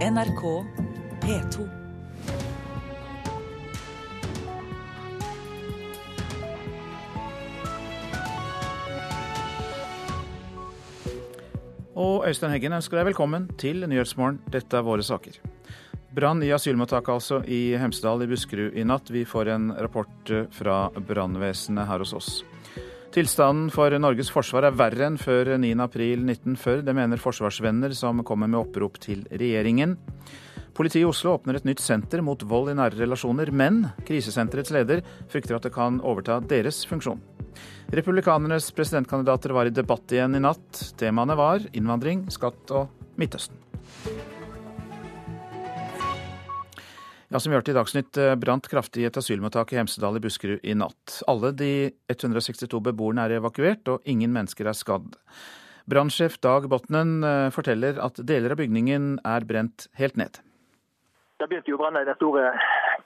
NRK P2. Og Øystein Heggen ønsker deg velkommen til Nyhetsmorgen. Dette er våre saker. Brann i asylmottaket altså i Hemsedal i Buskerud i natt. Vi får en rapport fra brannvesenet her hos oss. Tilstanden for Norges forsvar er verre enn før 9.4.1940. Det mener forsvarsvenner som kommer med opprop til regjeringen. Politiet i Oslo åpner et nytt senter mot vold i nære relasjoner, men krisesenterets leder frykter at det kan overta deres funksjon. Republikanernes presidentkandidater var i debatt igjen i natt. Temaene var innvandring, skatt og Midtøsten. Ja, Som vi hørte i Dagsnytt, eh, brant kraftig et asylmottak i Hemsedal i Buskerud i natt. Alle de 162 beboerne er evakuert, og ingen mennesker er skadd. Brannsjef Dag Botnen eh, forteller at deler av bygningen er brent helt ned. Det begynte jo å brenne i den store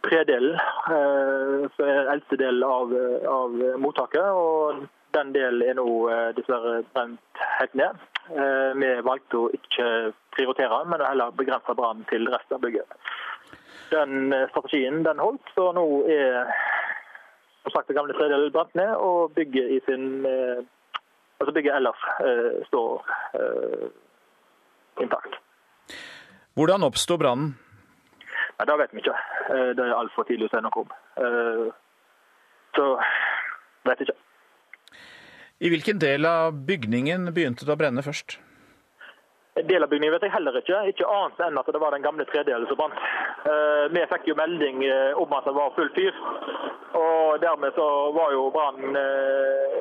tredelen, eh, eldste del av, av mottaket. og Den delen er nå dessverre brent helt ned. Vi valgte å ikke prioritere, men heller begrense brannen til resten av bygget den eh, strategien den holdt. Så nå er som sagt det gamle tredjedel brant ned, og bygget i sin eh, altså bygget ellers eh, står intakt. Hvordan oppsto brannen? Nei, Det vet vi ikke. Det er altfor tidlig å si noe om. Så vet ikke. I hvilken del av bygningen begynte det å brenne først? Del av bygningen vet jeg heller ikke, ikke annet enn at det var den gamle tredelen som brant. Eh, vi fikk jo melding eh, om at det var full fyr, og dermed så var jo brannen eh,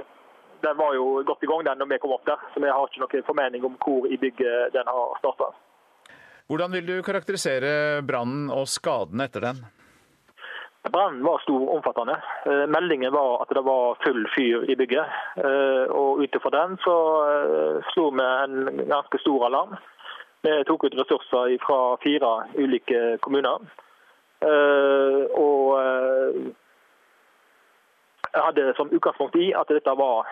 den var jo godt i gang den når vi kom opp der, så vi har ikke noen formening om hvor i bygget den har starta. Hvordan vil du karakterisere brannen og skadene etter den? Brannen var stor og omfattende. Eh, meldingen var at det var full fyr i bygget. Eh, og Ut ifra den så eh, slo vi en ganske stor alarm. Vi tok ut ressurser fra fire ulike kommuner. Og jeg hadde som utgangspunkt i at dette var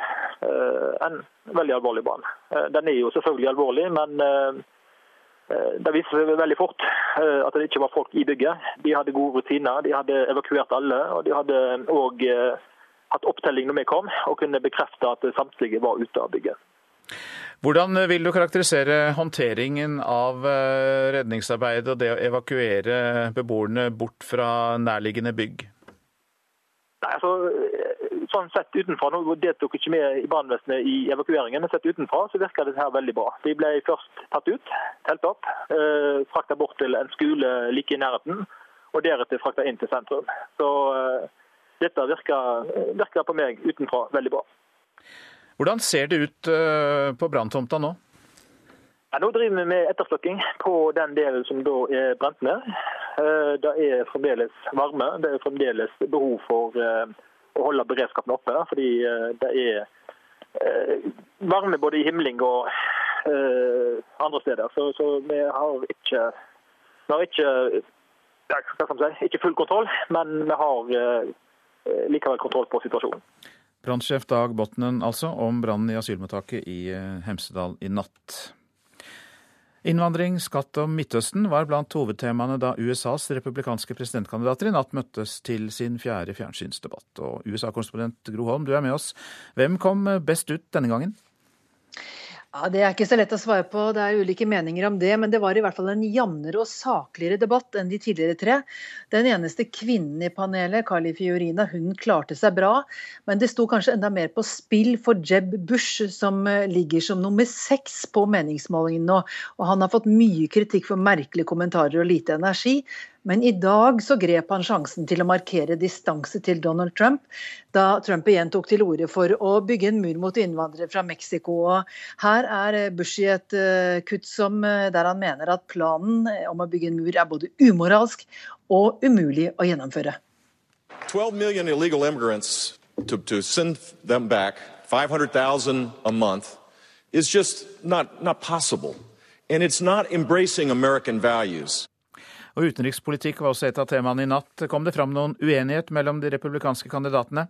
en veldig alvorlig brann. Den er jo selvfølgelig alvorlig, men det viste seg veldig fort eh, at det ikke var folk i bygget. De hadde gode rutiner, de hadde evakuert alle. Og de hadde òg eh, hatt opptelling når vi kom, og kunne bekrefte at samtlige var ute av bygget. Hvordan vil du karakterisere håndteringen av redningsarbeidet og det å evakuere beboerne bort fra nærliggende bygg? Nei, altså, sånn sett utenfra, Nå deltok ikke vi i brannvesenet i evakueringen, men sett utenfra så virka dette veldig bra. De ble først tatt ut, telt opp, eh, frakta bort til en skole like i nærheten, og deretter frakta inn til sentrum. Så eh, dette virker på meg utenfra veldig bra. Hvordan ser det ut eh, på branntomta nå? Ja, nå driver vi med etterslukking på den delen som da er brent ned. Eh, det er fremdeles varme. Det er fremdeles behov for å holde beredskapen oppe. Fordi eh, det er eh, varme både i himling og eh, andre steder. Så, så vi har ikke, vi har ikke, si, ikke full kontroll, men vi har likevel kontroll på situasjonen. Brannsjef Dag Botnen altså, om brannen i asylmottaket i Hemsedal i natt. Innvandring, skatt og Midtøsten var blant hovedtemaene da USAs republikanske presidentkandidater i natt møttes til sin fjerde fjernsynsdebatt. Og USA-korrespondent Gro Holm, du er med oss. Hvem kom best ut denne gangen? Ja, Det er ikke så lett å svare på, det er ulike meninger om det. Men det var i hvert fall en jevnere og sakligere debatt enn de tidligere tre. Den eneste kvinnen i panelet, Carly Fiorina, hun klarte seg bra. Men det sto kanskje enda mer på spill for Jeb Bush, som eh, ligger som nummer seks på meningsmålingen nå. Og han har fått mye kritikk for merkelige kommentarer og lite energi. Men i dag så grep han sjansen til å markere distanse til Donald Trump, da Trump igjen tok til orde for å bygge en mur mot innvandrere fra Mexico. Her er Bush i et eh, kutt som, eh, der han mener at planen om å bygge en mur er både umoralsk og umulig å gjennomføre. 12 million illegal immigrants to, to send them back, 500,000 a month, is just not, not possible. And it's not embracing American values. Og utenrikspolitikk var også et av temaene i natt. Kom det fram noen uenighet mellom de republikanske kandidatene?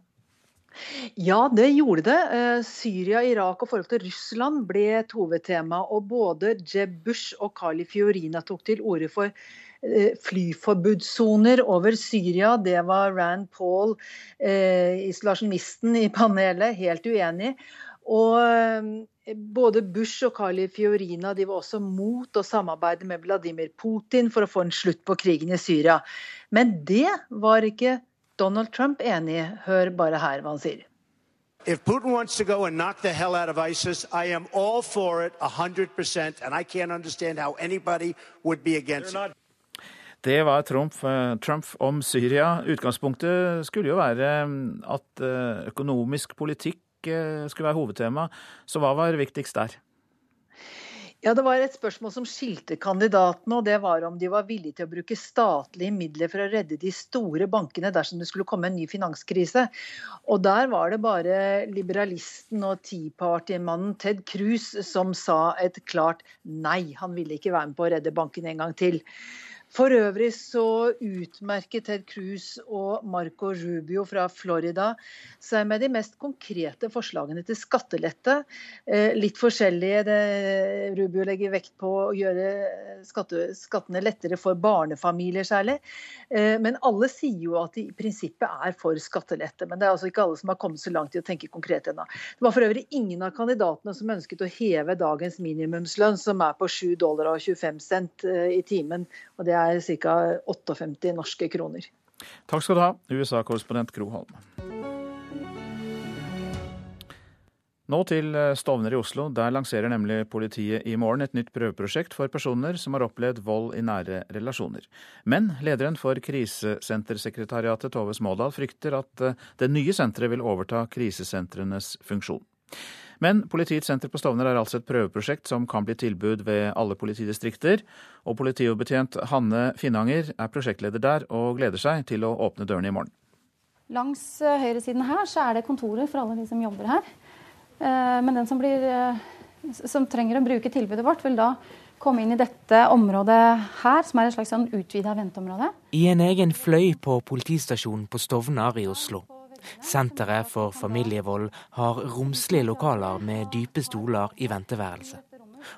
Ja, det gjorde det. Eh, Syria, Irak og forholdet til Russland ble et hovedtema. Og både Jeb Bush og Carly Fiorina tok til orde for eh, flyforbudssoner over Syria. Det var Rand Paul, eh, isolasjonisten i panelet, helt uenig. Og eh, både Bush og Carly Fiorina de var også mot å samarbeide med Vladimir Putin for å få en slutt på krigen i Syria. Men det var ikke Donald Trump enig. i. Hør bare her hva han sier. If Putin wants to go and knock the hell out of ISIS, I am all for it 100%, and I can't understand how anybody would be against it. Det var Trump, eh, Trump, om Syria. Utgangspunktet skulle jo være mm, at eh, økonomisk politikk eh, skulle være hovedtema. Så hva var viktigst der? Ja, Det var et spørsmål som skilte kandidatene, og det var om de var villige til å bruke statlige midler for å redde de store bankene dersom det skulle komme en ny finanskrise. Og Der var det bare liberalisten og Tea Party-mannen Ted Cruz som sa et klart nei. Han ville ikke være med på å redde bankene en gang til. For øvrig så utmerket Ted Cruz og Marco Rubio fra Florida seg med de mest konkrete forslagene til skattelette. Eh, litt forskjellige. Det, Rubio legger vekt på å gjøre skatte, skattene lettere for barnefamilier særlig. Eh, men alle sier jo at de i prinsippet er for skattelette. Men det er altså ikke alle som har kommet så langt i å tenke konkret ennå. Det var for øvrig ingen av kandidatene som ønsket å heve dagens minimumslønn, som er på 7 dollar og 25 cent eh, i timen. og det er er ca. 58 norske kroner. Takk skal du ha, USA-korrespondent Gro Holm. Nå til eh, Stovner i Oslo. Der lanserer nemlig politiet i morgen et nytt prøveprosjekt for personer som har opplevd vold i nære relasjoner. Men lederen for krisesentersekretariatet, Tove Smådal, frykter at eh, det nye senteret vil overta krisesentrenes funksjon. Men Politiets senter på Stovner er altså et prøveprosjekt som kan bli tilbud ved alle politidistrikter. Og politioverbetjent Hanne Finnanger er prosjektleder der og gleder seg til å åpne dørene i morgen. Langs eh, høyresiden her så er det kontorer for alle de som jobber her. Eh, men den som, blir, eh, som trenger å bruke tilbudet vårt, vil da komme inn i dette området her, som er et slags sånn utvida venteområde. I en egen fløy på politistasjonen på Stovner i Oslo. Senteret for familievold har romslige lokaler med dype stoler i venteværelset.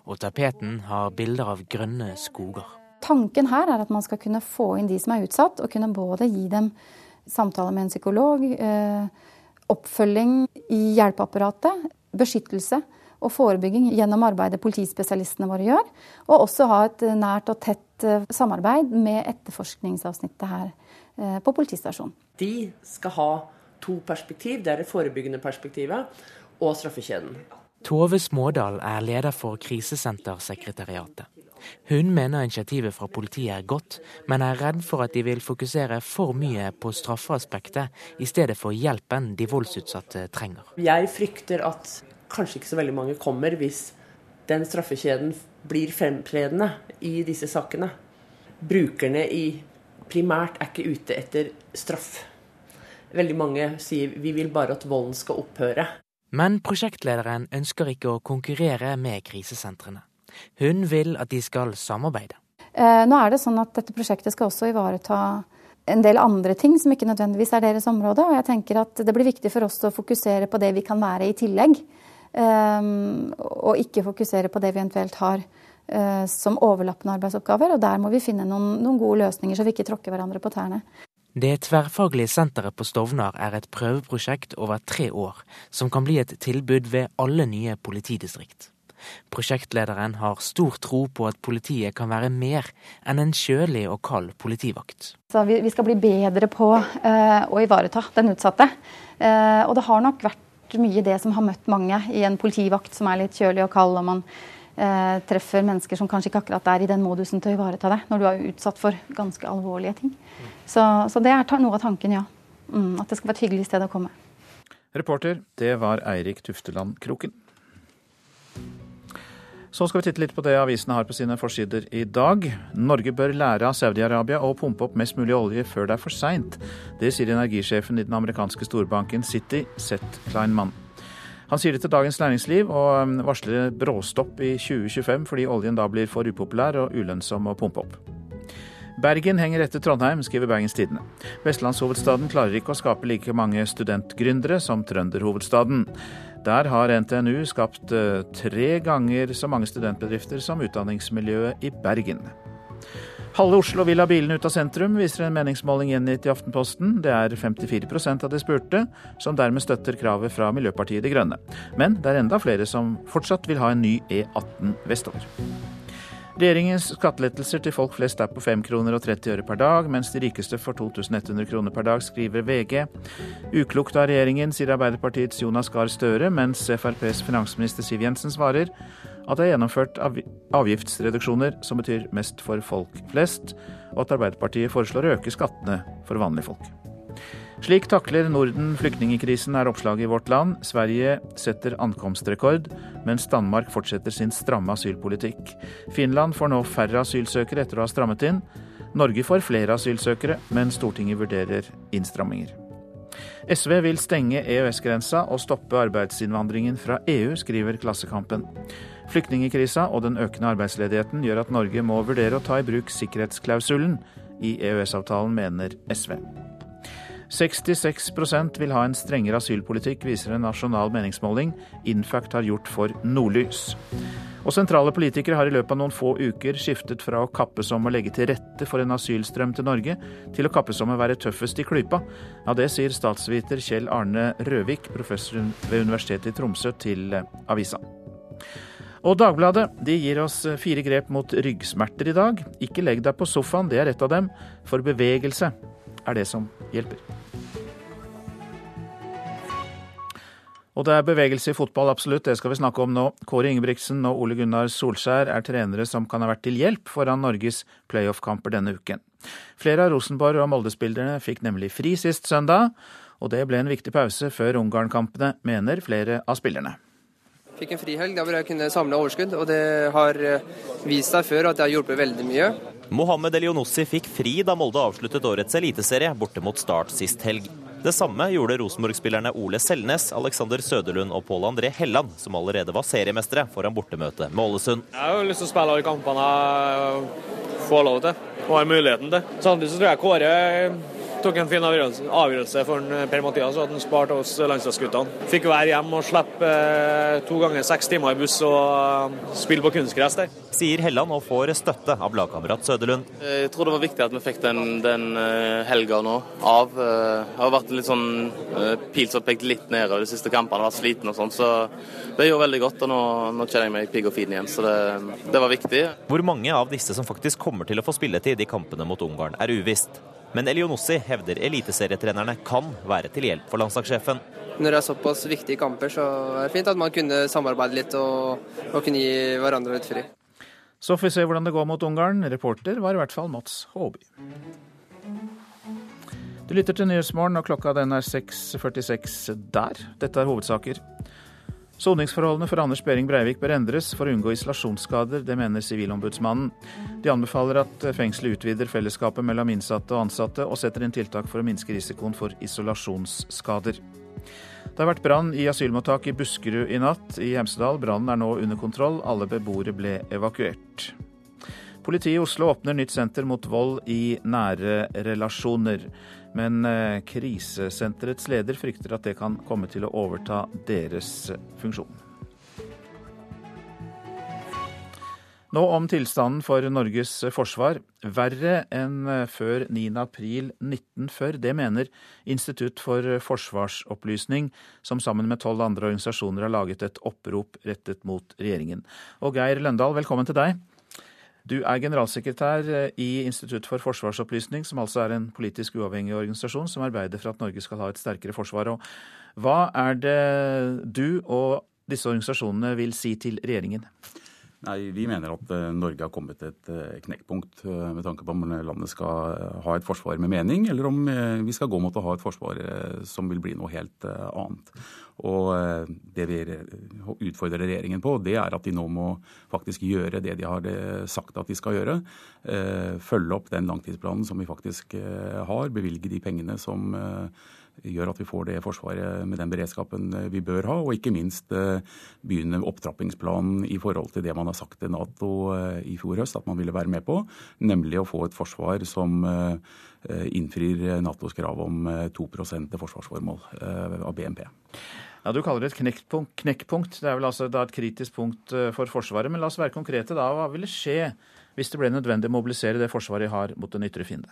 Og tapeten har bilder av grønne skoger. Tanken her er at man skal kunne få inn de som er utsatt, og kunne både gi dem samtale med en psykolog, eh, oppfølging i hjelpeapparatet, beskyttelse og forebygging gjennom arbeidet politispesialistene våre gjør. Og også ha et nært og tett eh, samarbeid med etterforskningsavsnittet her eh, på politistasjonen. De skal ha to perspektiv. Det er det forebyggende perspektivet og straffekjeden. Tove Smådal er leder for Krisesentersekretariatet. Hun mener initiativet fra politiet er godt, men er redd for at de vil fokusere for mye på straffeaspektet i stedet for hjelpen de voldsutsatte trenger. Jeg frykter at kanskje ikke så veldig mange kommer hvis den straffekjeden blir fremtredende i disse sakene. Brukerne i primært er ikke ute etter straff. Veldig mange sier vi vil bare at volden skal opphøre. Men prosjektlederen ønsker ikke å konkurrere med krisesentrene. Hun vil at de skal samarbeide. Eh, nå er det sånn at Dette prosjektet skal også ivareta en del andre ting som ikke nødvendigvis er deres område. og jeg tenker at Det blir viktig for oss å fokusere på det vi kan være i tillegg. Eh, og ikke fokusere på det vi eventuelt har eh, som overlappende arbeidsoppgaver. og Der må vi finne noen, noen gode løsninger, så vi ikke tråkker hverandre på tærne. Det tverrfaglige senteret på Stovner er et prøveprosjekt over tre år, som kan bli et tilbud ved alle nye politidistrikt. Prosjektlederen har stor tro på at politiet kan være mer enn en kjølig og kald politivakt. Så vi, skal bli bedre på uh, å ivareta den utsatte. Uh, og det har nok vært mye det som har møtt mange i en politivakt som er litt kjølig og kald. og man uh, treffer mennesker som kanskje ikke akkurat er i den modusen til å ivareta deg, når du er utsatt for ganske alvorlige ting. Så, så, det er noe av tanken, ja. Mm, at det skal være et hyggelig sted å komme. Reporter, det var Eirik Tufteland Kroken. Så skal vi titte litt på det avisene har på sine forsider i dag. Norge bør lære av Saudi-Arabia å pumpe opp mest mulig olje før det er for seint. Det sier energisjefen i den amerikanske storbanken City, Seth Kleinmann. Han sier det til Dagens Næringsliv og um, varsler bråstopp i 2025 fordi oljen da blir for upopulær og ulønnsom å pumpe opp. Bergen henger etter Trondheim, skriver Bergens Tidende. Vestlandshovedstaden klarer ikke å skape like mange studentgründere som trønderhovedstaden. Der har NTNU skapt eh, tre ganger så mange studentbedrifter som utdanningsmiljøet i Bergen. Halve Oslo vil ha bilene ut av sentrum, viser en meningsmåling gjengitt i Aftenposten. Det er 54% av de spurte som dermed støtter kravet fra Miljøpartiet De Grønne. Men det er enda flere som fortsatt vil ha en ny E18 vestover. Regjeringens skattelettelser til folk flest er på 5 kroner og 30 øre per dag, mens de rikeste får 2100 kroner per dag, skriver VG. Uklokt av regjeringen, sier Arbeiderpartiets Jonas Gahr Støre, mens FrPs finansminister Siv Jensen svarer at det er gjennomført avgiftsreduksjoner som betyr mest for folk flest, og at Arbeiderpartiet foreslår å øke skattene for vanlige folk. Slik takler Norden flyktningkrisen, er oppslaget i Vårt Land. Sverige setter ankomstrekord, mens Danmark fortsetter sin stramme asylpolitikk. Finland får nå færre asylsøkere etter å ha strammet inn. Norge får flere asylsøkere, men Stortinget vurderer innstramminger. SV vil stenge EØS-grensa og stoppe arbeidsinnvandringen fra EU, skriver Klassekampen. Flyktningkrisa og den økende arbeidsledigheten gjør at Norge må vurdere å ta i bruk sikkerhetsklausulen i EØS-avtalen, mener SV. 66% vil ha en strengere asylpolitikk, viser en nasjonal meningsmåling Infact har gjort for Nordlys. Og sentrale politikere har i løpet av noen få uker skiftet fra å kappes om å legge til rette for en asylstrøm til Norge, til å kappes om å være tøffest i klypa. Ja, det sier statsviter Kjell Arne Røvik, professor ved Universitetet i Tromsø, til avisa. Og Dagbladet de gir oss fire grep mot ryggsmerter i dag. Ikke legg deg på sofaen, det er ett av dem. For bevegelse er det som hjelper. Og det er bevegelse i fotball, absolutt. Det skal vi snakke om nå. Kåre Ingebrigtsen og Ole Gunnar Solskjær er trenere som kan ha vært til hjelp foran Norges playoff-kamper denne uken. Flere av Rosenborg- og Molde-spillerne fikk nemlig fri sist søndag, og det ble en viktig pause før Ungarn-kampene, mener flere av spillerne. Fikk en frihelg der hvor jeg kunne samle overskudd, og det har eh, vist seg før at det har hjulpet veldig mye. Mohammed Elionossi fikk fri da Molde avsluttet årets eliteserie borte mot Start sist helg. Det samme gjorde Rosenborg-spillerne Ole Selnes, Alexander Søderlund og Pål André Helland, som allerede var seriemestere foran bortemøtet med Ålesund. Jeg har jo lyst til å spille alle kampene jeg får lov til, og har muligheten til. Samtidig så tror jeg Kåre tok en fin avgjørelse for en Per Mathias og at han sparte oss landslagsguttene. Fikk være hjemme og slippe eh, to ganger seks timer i buss og eh, spille på kunstgress der. Sier Helland og får støtte av lagkamerat Søderlund. Jeg tror det var viktig at vi fikk den, den eh, helga nå av. Jeg har vært litt sånn pil som pekt litt nedover de siste kampene, vært sliten og sånn. Så det gjorde veldig godt. Og nå, nå kjenner jeg meg pigg og fin igjen, så det, det var viktig. Hvor mange av disse som faktisk kommer til å få spilletid i kampene mot Ungarn, er uvisst. Men Elionossi hevder eliteserietrenerne kan være til hjelp for landslagssjefen. Når det er såpass viktige kamper, så er det fint at man kunne samarbeide litt og, og kunne gi hverandre litt fri. Så får vi se hvordan det går mot Ungarn. Reporter var i hvert fall Mats Håby. Du lytter til Nyhetsmorgen, og klokka den er 6.46 der. Dette er hovedsaker. Soningsforholdene for Anders Behring Breivik bør endres for å unngå isolasjonsskader, det mener Sivilombudsmannen. De anbefaler at fengselet utvider fellesskapet mellom innsatte og ansatte, og setter inn tiltak for å minske risikoen for isolasjonsskader. Det har vært brann i asylmottak i Buskerud i natt. I Hemsedal brannen er nå under kontroll. Alle beboere ble evakuert. Politiet i Oslo åpner nytt senter mot vold i nære relasjoner. Men eh, krisesenterets leder frykter at det kan komme til å overta deres funksjon. Nå om tilstanden for Norges forsvar. Verre enn før 9.4.1940. Det mener Institutt for forsvarsopplysning, som sammen med tolv andre organisasjoner har laget et opprop rettet mot regjeringen. Og Geir Løndal, velkommen til deg. Du er generalsekretær eh, i Institutt for forsvarsopplysning, som altså er en politisk uavhengig organisasjon som arbeider for at Norge skal ha et sterkere forsvar. Og hva er det du og disse organisasjonene vil si til regjeringen? Nei, Vi mener at eh, Norge har kommet til et eh, knekkpunkt eh, med tanke på om landet skal ha et forsvar med mening, eller om vi skal gå mot å ha et forsvar som vil bli noe helt annet. Og Det vi utfordrer regjeringen på, det er at de nå må faktisk gjøre det de har sagt at de skal gjøre. Følge opp den langtidsplanen som vi faktisk har, bevilge de pengene som gjør at vi får det forsvaret med den beredskapen vi bør ha. Og ikke minst begynne opptrappingsplanen i forhold til det man har sagt til Nato i fjor høst at man ville være med på, nemlig å få et forsvar som innfrir Natos krav om 2 til forsvarsformål av BNP. Ja, Du kaller det et knekkpunkt. knekkpunkt. Det er vel altså et kritisk punkt for Forsvaret. Men la oss være konkrete da. Hva ville skje hvis det ble nødvendig å mobilisere det Forsvaret har mot en ytre fiende?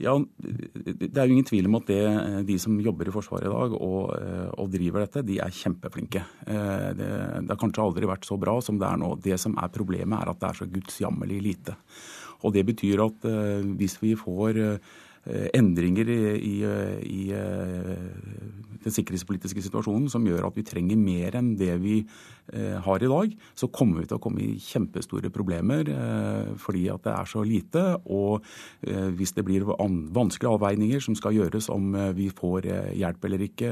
Ja, Det er jo ingen tvil om at det, de som jobber i Forsvaret i dag og, og driver dette, de er kjempeflinke. Det, det, har kanskje aldri vært så bra som det er nå. Det som er problemet, er at det er så gudsjammerlig lite. Og Det betyr at hvis vi får endringer i, i, i den sikkerhetspolitiske situasjonen som gjør at vi trenger mer enn det vi eh, har i dag, så kommer vi til å komme i kjempestore problemer eh, fordi at det er så lite. Og eh, hvis det blir vanskelige avveininger som skal gjøres om vi får hjelp eller ikke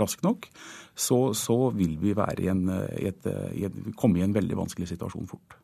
raskt nok, så, så vil vi i en, et, et, komme i en veldig vanskelig situasjon fort.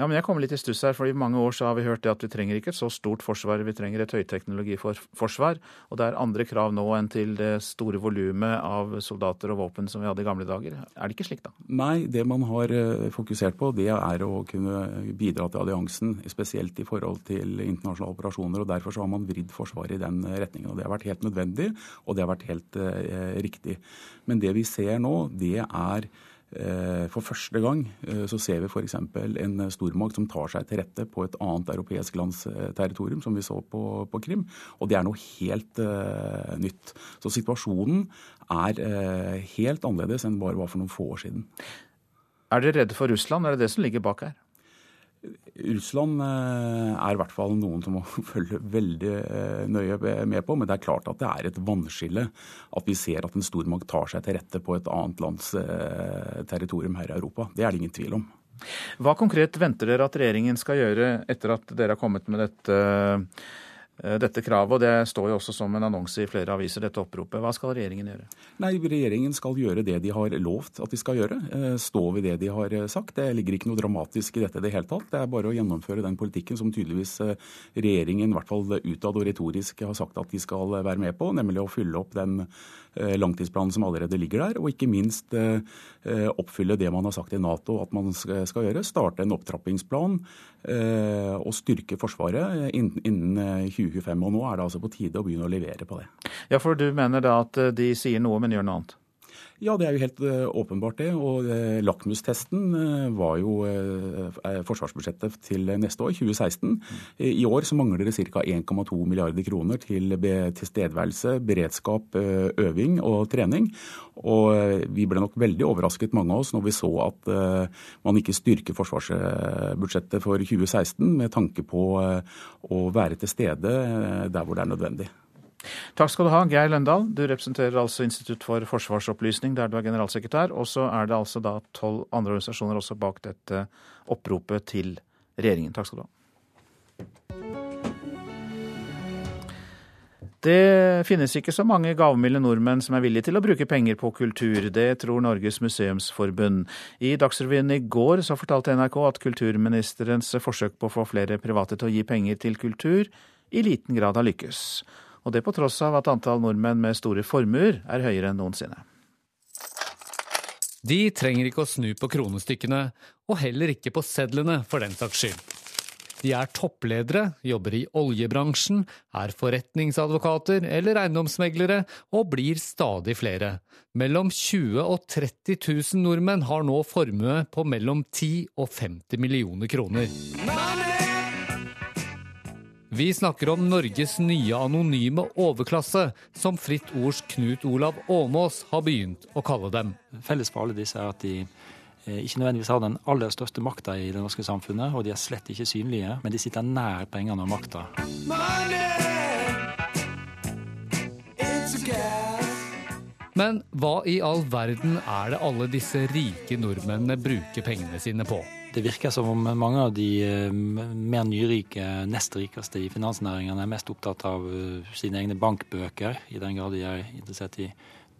Ja, men jeg kommer litt i stuss her, for I mange år så har vi hørt at vi trenger ikke et så stort forsvar, vi trenger et høyteknologiforsvar. Og det er andre krav nå enn til det store volumet av soldater og våpen som vi hadde i gamle dager. Er det ikke slik, da? Nei, det man har eh, fokusert på, det er å kunne bidra til alliansen. Spesielt i forhold til internasjonale operasjoner. og Derfor så har man vridd Forsvaret i den retningen. og Det har vært helt nødvendig, og det har vært helt eh, riktig. Men det vi ser nå, det er for første gang eh, så ser vi f.eks. en stormakt som tar seg til rette på et annet europeisk lands eh, territorium, som vi så på, på Krim. Og det er noe helt uh, nytt. Så situasjonen er uh, helt annerledes enn bare var for noen få år siden. Er dere redde for Russland? Er det det som ligger bak her? Russland eh, er i hvert fall noen som må følge veldig eh, nøye med på. Men det er klart at det er et vannskille at vi ser at en stormakt tar seg til rette på et annet lands eh, territorium her i Europa. Det er det ingen tvil om. Hva konkret venter dere at regjeringen skal gjøre etter at dere har kommet med dette dette kravet. og Det står jo også som en annonse i flere aviser, dette oppropet. Hva skal regjeringen gjøre? Nei, Regjeringen skal gjøre det de har lovt at de skal gjøre. Eh, stå ved det de har eh, sagt. Det ligger ikke noe dramatisk i dette i det hele tatt. Det er bare å gjennomføre den politikken som tydeligvis regjeringen, i hvert fall utad og retorisk, har sagt at de skal være med på, nemlig å fylle opp den langtidsplanen som allerede ligger der, og ikke minst oppfylle det man har sagt i Nato at man skal gjøre. Starte en opptrappingsplan og styrke Forsvaret innen 2025. Og nå er det altså på tide å begynne å levere på det. Ja, for du mener da at eh, de sier noe, men gjør noe annet? Ja, det er jo helt uh, åpenbart det. Og uh, lakmustesten uh, var jo forsvarsbudsjettet til neste år, 2016. I år så mangler det ca. 1,2 milliarder kroner til tilstedeværelse, beredskap, øving og trening. Og vi ble nok veldig overrasket, mange av oss, når vi så at man ikke styrker forsvarsbudsjettet for 2016 med tanke på å være til stede der hvor det er nødvendig. Takk skal du ha, Geir Løndal. Du representerer altså Institutt for forsvarsopplysning, der du er generalsekretær. Og så er det altså da tolv andre organisasjoner også bak dette oppropet til regjeringen. Takk skal du ha. Det finnes ikke så mange gavmilde nordmenn som er villige til å bruke penger på kultur. Det tror Norges museumsforbund. I Dagsrevyen i går så fortalte NRK at kulturministerens forsøk på å få flere private til å gi penger til kultur i liten grad har lykkes og det på tross av at antall nordmenn med store formuer er høyere enn noensinne. De trenger ikke å snu på kronestykkene, og heller ikke på sedlene for den saks skyld. De er toppledere, jobber i oljebransjen, er forretningsadvokater eller eiendomsmeglere, og blir stadig flere. Mellom 20 og 30 000 nordmenn har nå formue på mellom 10 og 50 millioner kroner. Vi snakker om Norges nye anonyme overklasse, som Fritt Ords Knut Olav Åmås har begynt å kalle dem. Felles for alle disse er at de eh, ikke nødvendigvis har den aller største makta i det norske samfunnet, og de er slett ikke synlige, men de sitter nær pengene og makta. Men hva i all verden er det alle disse rike nordmennene bruker pengene sine på? Det virker som om mange av de eh, mer nyrike, nest rikeste i finansnæringen er mest opptatt av eh, sine egne bankbøker, i den grad de er interessert i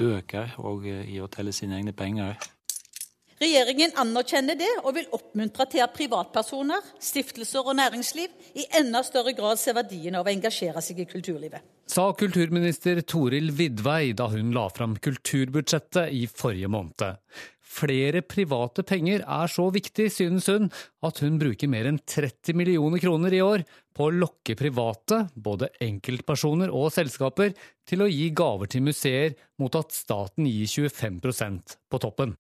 bøker og eh, i å telle sine egne penger. Regjeringen anerkjenner det og vil oppmuntre til at privatpersoner, stiftelser og næringsliv i enda større grad ser verdien av å engasjere seg i kulturlivet. Sa kulturminister Toril Vidvei da hun la fram kulturbudsjettet i forrige måned. Flere private penger er så viktig, synes hun, at hun bruker mer enn 30 millioner kroner i år på å lokke private, både enkeltpersoner og selskaper, til å gi gaver til museer mot at staten gir 25% på toppen.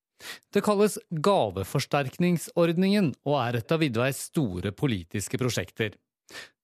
Det kalles gaveforsterkningsordningen og er et av Vidveis store politiske prosjekter.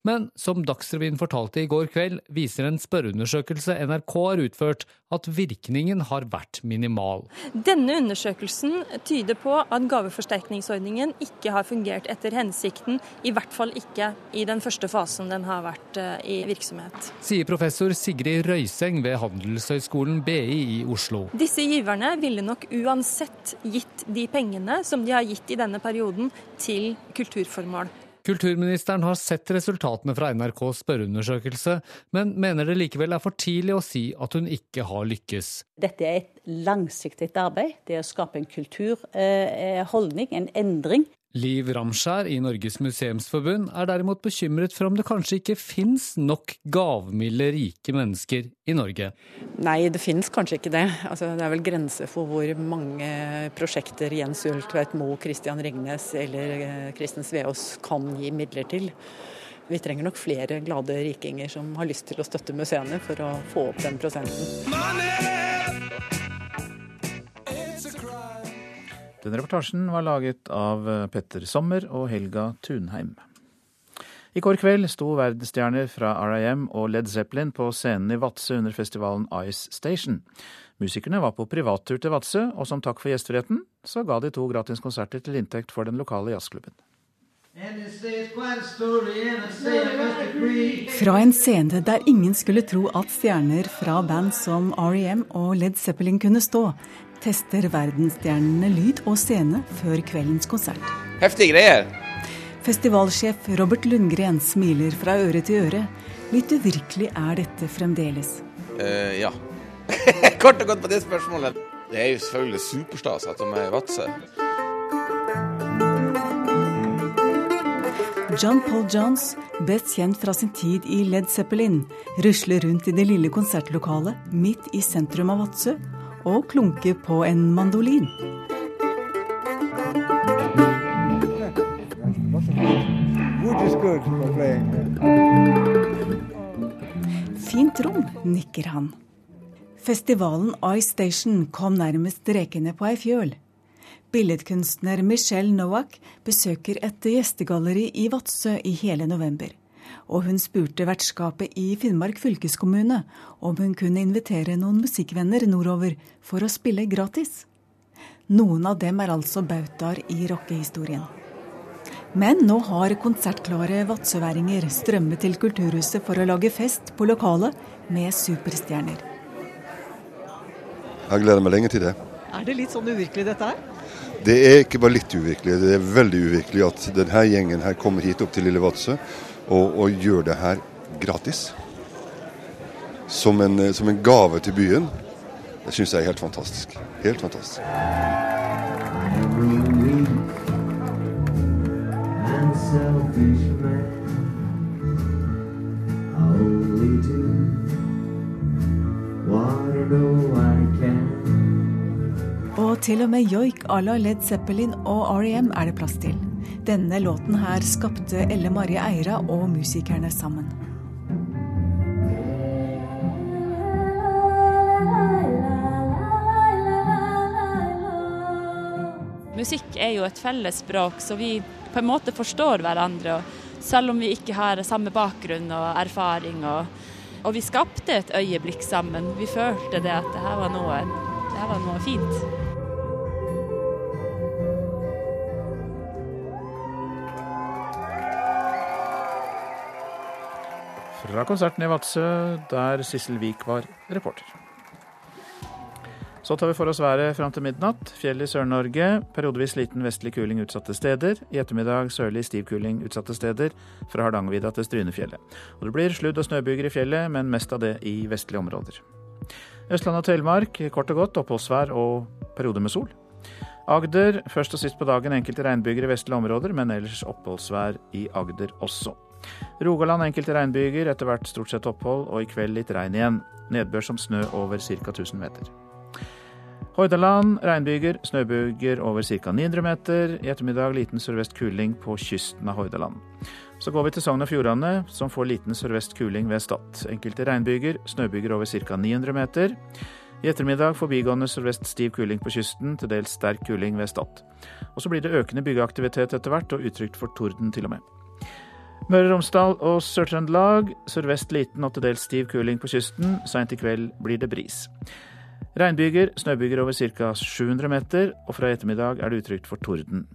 Men som Dagsrevyen fortalte i går kveld, viser en spørreundersøkelse NRK har utført, at virkningen har vært minimal. Denne undersøkelsen tyder på at gaveforsterkningsordningen ikke har fungert etter hensikten, i hvert fall ikke i den første fasen den har vært eh, i virksomhet. Sier professor Sigrid Røyseng ved Handelshøyskolen BI i Oslo. Disse giverne ville nok uansett gitt de pengene som de har gitt i denne perioden, til kulturformål. Kulturministeren har sett resultatene fra NRKs spørreundersøkelse, men mener det likevel er for tidlig å si at hun ikke har lykkes. Dette er et langsiktig arbeid. Det er å skape en kulturholdning, en endring. Liv Ramskjær i Norges museumsforbund er derimot bekymret for om det kanskje ikke finnes nok gavmilde, rike mennesker i Norge. Nei, det finnes kanskje ikke det. Altså, det er vel grenser for hvor mange prosjekter Jens Ulltveit Moe, Christian Ringnes eller eh, Kristin Sveås kan gi midler til. Vi trenger nok flere glade rikinger som har lyst til å støtte museene for å få opp den prosenten. Money! Denne reportasjen var laget av eh, Petter Sommer og Helga Tunheim. I går kveld sto verdensstjerner fra R.I.M. og Led Zeppelin på scenen i Vadsø under festivalen Ice Station. Musikerne var på privattur til Vadsø, og som takk for gjestfriheten, så ga de to gratiskonserter til inntekt for den lokale jazzklubben. Fra en scene der ingen skulle tro at stjerner fra band som R.E.M. og Led Zeppelin kunne stå, tester verdensstjernene lyd og scene før kveldens konsert. Heftige greier. Festivalsjef Robert Lundgren smiler fra øre til øre. Litt uvirkelig er dette fremdeles. Uh, ja. Kort og godt på det spørsmålet. Det er jo selvfølgelig superstas at de er i Vadsø. John Paul Johns, best kjent fra sin tid i Led Zeppelin, rusler rundt i det lille konsertlokalet midt i sentrum av Vadsø og klunke på en mandolin. Fint rom, nikker han. Festivalen Ice Station kom nærmest rekende på ei fjøl. Billedkunstner Michelle Nowak besøker et gjestegalleri i Vadsø i hele november og hun spurte vertskapet i Finnmark fylkeskommune om hun kunne invitere noen musikkvenner nordover for å spille gratis. Noen av dem er altså bautaer i rockehistorien. Men nå har konsertklare vadsøværinger strømmet til Kulturhuset for å lage fest på lokalet med superstjerner. Jeg gleder meg lenge til det. Er det litt sånn uvirkelig dette her? Det er ikke bare litt uvirkelig, det er veldig uvirkelig at denne gjengen her kommer hit opp til Lille Vadsø og, og gjøre det her gratis. Som en, som en gave til byen. Det syns jeg er helt fantastisk. Helt fantastisk. Og til og med joik à la Led Zeppelin og REM er det plass til. Denne låten her skapte Elle Marie Eira og musikerne sammen. Musikk er jo et felles språk, så vi på en måte forstår hverandre. Selv om vi ikke har samme bakgrunn og erfaring. Og, og vi skapte et øyeblikk sammen. Vi følte det at det her var noe, det her var noe fint. Fra konserten i Vadsø, der Sissel Wiik var reporter. Så tar vi for oss været fram til midnatt. Fjell i Sør-Norge. Periodevis liten vestlig kuling utsatte steder. I ettermiddag sørlig stiv kuling utsatte steder fra Hardangervidda til Strynefjellet. Og det blir sludd- og snøbyger i fjellet, men mest av det i vestlige områder. Østland og Telemark kort og godt oppholdsvær og perioder med sol. Agder først og sist på dagen enkelte regnbyger i vestlige områder, men ellers oppholdsvær i Agder også. Rogaland enkelte regnbyger, etter hvert stort sett opphold, og i kveld litt regn igjen. Nedbør som snø over ca. 1000 meter. Hordaland regnbyger, snøbyger over ca. 900 meter. I ettermiddag liten sørvest kuling på kysten av Hordaland. Så går vi til Sogn og Fjordane, som får liten sørvest kuling ved Stad. Enkelte regnbyger, snøbyger over ca. 900 meter. I ettermiddag forbigående sørvest stiv kuling på kysten, til dels sterk kuling ved Stad. Og så blir det økende byggeaktivitet etter hvert, og utrygt for torden til og med. Møre og Romsdal og Sør-Trøndelag sørvest liten og til dels stiv kuling på kysten. Seint i kveld blir det bris. Regnbyger, snøbyger over ca. 700 meter, og fra i ettermiddag er det utrygt for torden.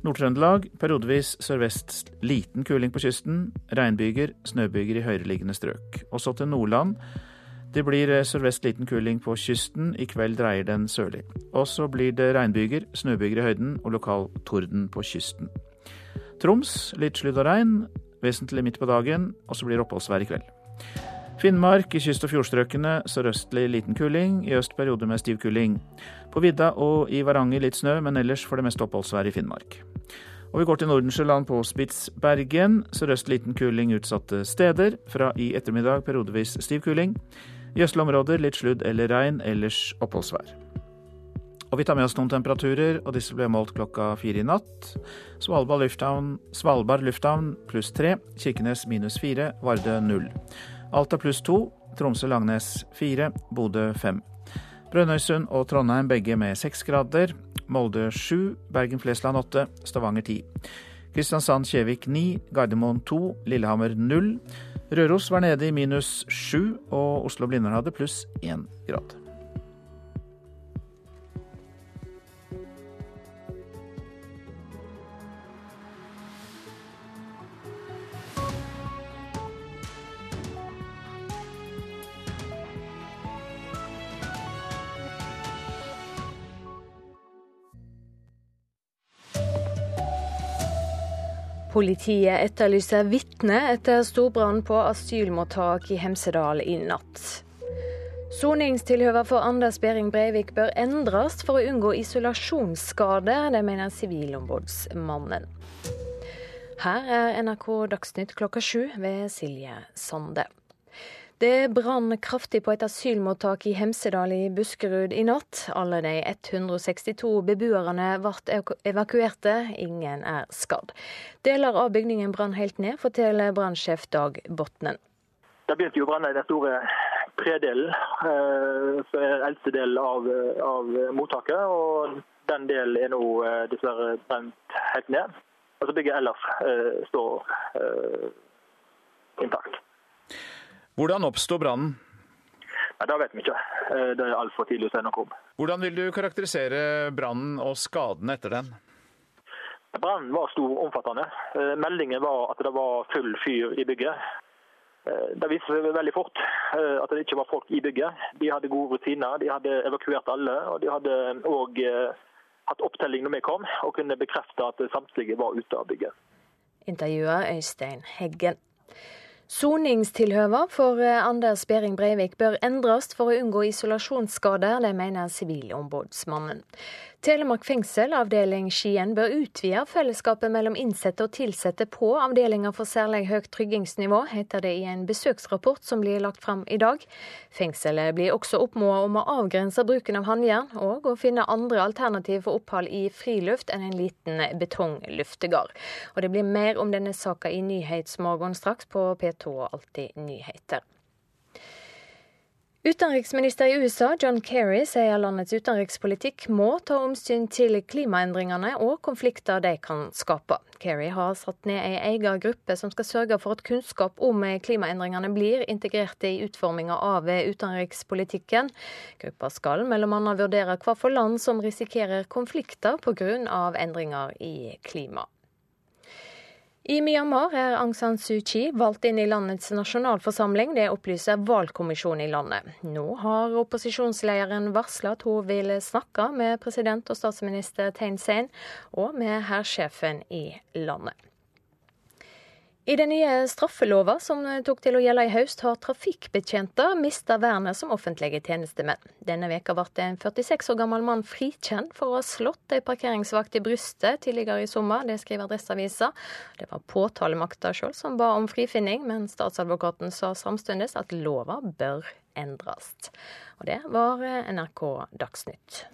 Nord-Trøndelag periodevis sørvest liten kuling på kysten. Regnbyger, snøbyger i høyereliggende strøk. Og så til Nordland det blir eh, sørvest liten kuling på kysten. I kveld dreier den sørlig. Og så blir det regnbyger, snøbyger i høyden og lokal torden på kysten. Troms litt sludd og regn, vesentlig midt på dagen, og så blir det oppholdsvær i kveld. Finnmark i kyst- og fjordstrøkene sørøstlig liten kuling, i øst perioder med stiv kuling. På vidda og i Varanger litt snø, men ellers for det meste oppholdsvær i Finnmark. Og vi går til Nordensjøland på Spitsbergen. Sørøst liten kuling utsatte steder. Fra i ettermiddag periodevis stiv kuling. I østlige områder litt sludd eller regn, ellers oppholdsvær. Og vi tar med oss noen temperaturer, og disse ble målt klokka fire i natt. Svalbard lufthavn, Svalbard lufthavn pluss tre, Kirkenes minus fire, Vardø null. Alta pluss to, Tromsø-Langnes fire, Bodø fem. Brønnøysund og Trondheim begge med seks grader. Molde sju, Bergen-Flesland åtte, Stavanger ti. Kristiansand-Kjevik ni, Gardermoen to, Lillehammer null. Røros var nede i minus sju, og Oslo-Blindern hadde pluss én grad. Politiet etterlyser vitner etter storbrann på asylmottak i Hemsedal i natt. Soningstilhøvet for Anders Behring Breivik bør endres for å unngå isolasjonsskade, det mener Sivilombudsmannen. Her er NRK Dagsnytt klokka sju ved Silje Sande. Det brann kraftig på et asylmottak i Hemsedal i Buskerud i natt. Alle de 162 beboerne ble evakuerte, ingen er skadd. Deler av bygningen brann helt ned, forteller brannsjef Dag Botnen. Det begynte jo å brenne i den store tredelen, eh, eldste del av, av, mottaket. og Den delen er nå eh, dessverre brent helt ned. Altså Bygget ellers eh, står intakt. Hvordan oppsto brannen? Det vet vi ikke. Eh, det er altfor tidlig å si noe om. Hvordan vil du karakterisere brannen og skadene etter den? Brannen var stor og omfattende. Eh, meldingen var at det var full fyr i bygget. Eh, det viste seg veldig fort at det ikke var folk i bygget. De hadde gode rutiner, de hadde evakuert alle. Og de hadde òg hatt opptelling når vi kom, og kunne bekrefte at samtlige var ute av bygget. Intervjuet Øystein Heggen. Soningstilhøva for eh, Anders Behring Breivik bør endres for å unngå isolasjonsskader, det mener Sivilombudsmannen. Telemark fengsel, avdeling Skien, bør utvide fellesskapet mellom innsatte og tilsatte på avdelinger for særlig høyt tryggingsnivå, heter det i en besøksrapport som blir lagt fram i dag. Fengselet blir også oppmodet om å avgrense bruken av håndjern, og å finne andre alternativ for opphold i friluft enn en liten betongluftegard. Og det blir mer om denne saka i Nyhetsmorgen straks på P2 og Alltid nyheter. Utenriksminister i USA John Kerry sier landets utenrikspolitikk må ta omsyn til klimaendringene og konflikter de kan skape. Kerry har satt ned ei egen gruppe som skal sørge for at kunnskap om klimaendringene blir integrert i utforminga av utenrikspolitikken. Gruppa skal bl.a. vurdere hva for land som risikerer konflikter pga. endringer i klimaet. I Myanmar er Aung San Suu Kyi valgt inn i landets nasjonalforsamling. Det opplyser valgkommisjonen i landet. Nå har opposisjonslederen varsla at hun vil snakke med president og statsminister Thein Sein og med hærsjefen i landet. I den nye straffelova som tok til å gjelde i høst, har trafikkbetjenter mista vernet som offentlige tjenestemenn. Denne veka ble en 46 år gammel mann frikjent for å ha slått ei parkeringsvakt i brystet tidligere i sommer. Det skriver Adresseavisa. Det var påtalemakta sjøl som ba om frifinning, men statsadvokaten sa samtidig at lova bør endres. Og det var NRK Dagsnytt.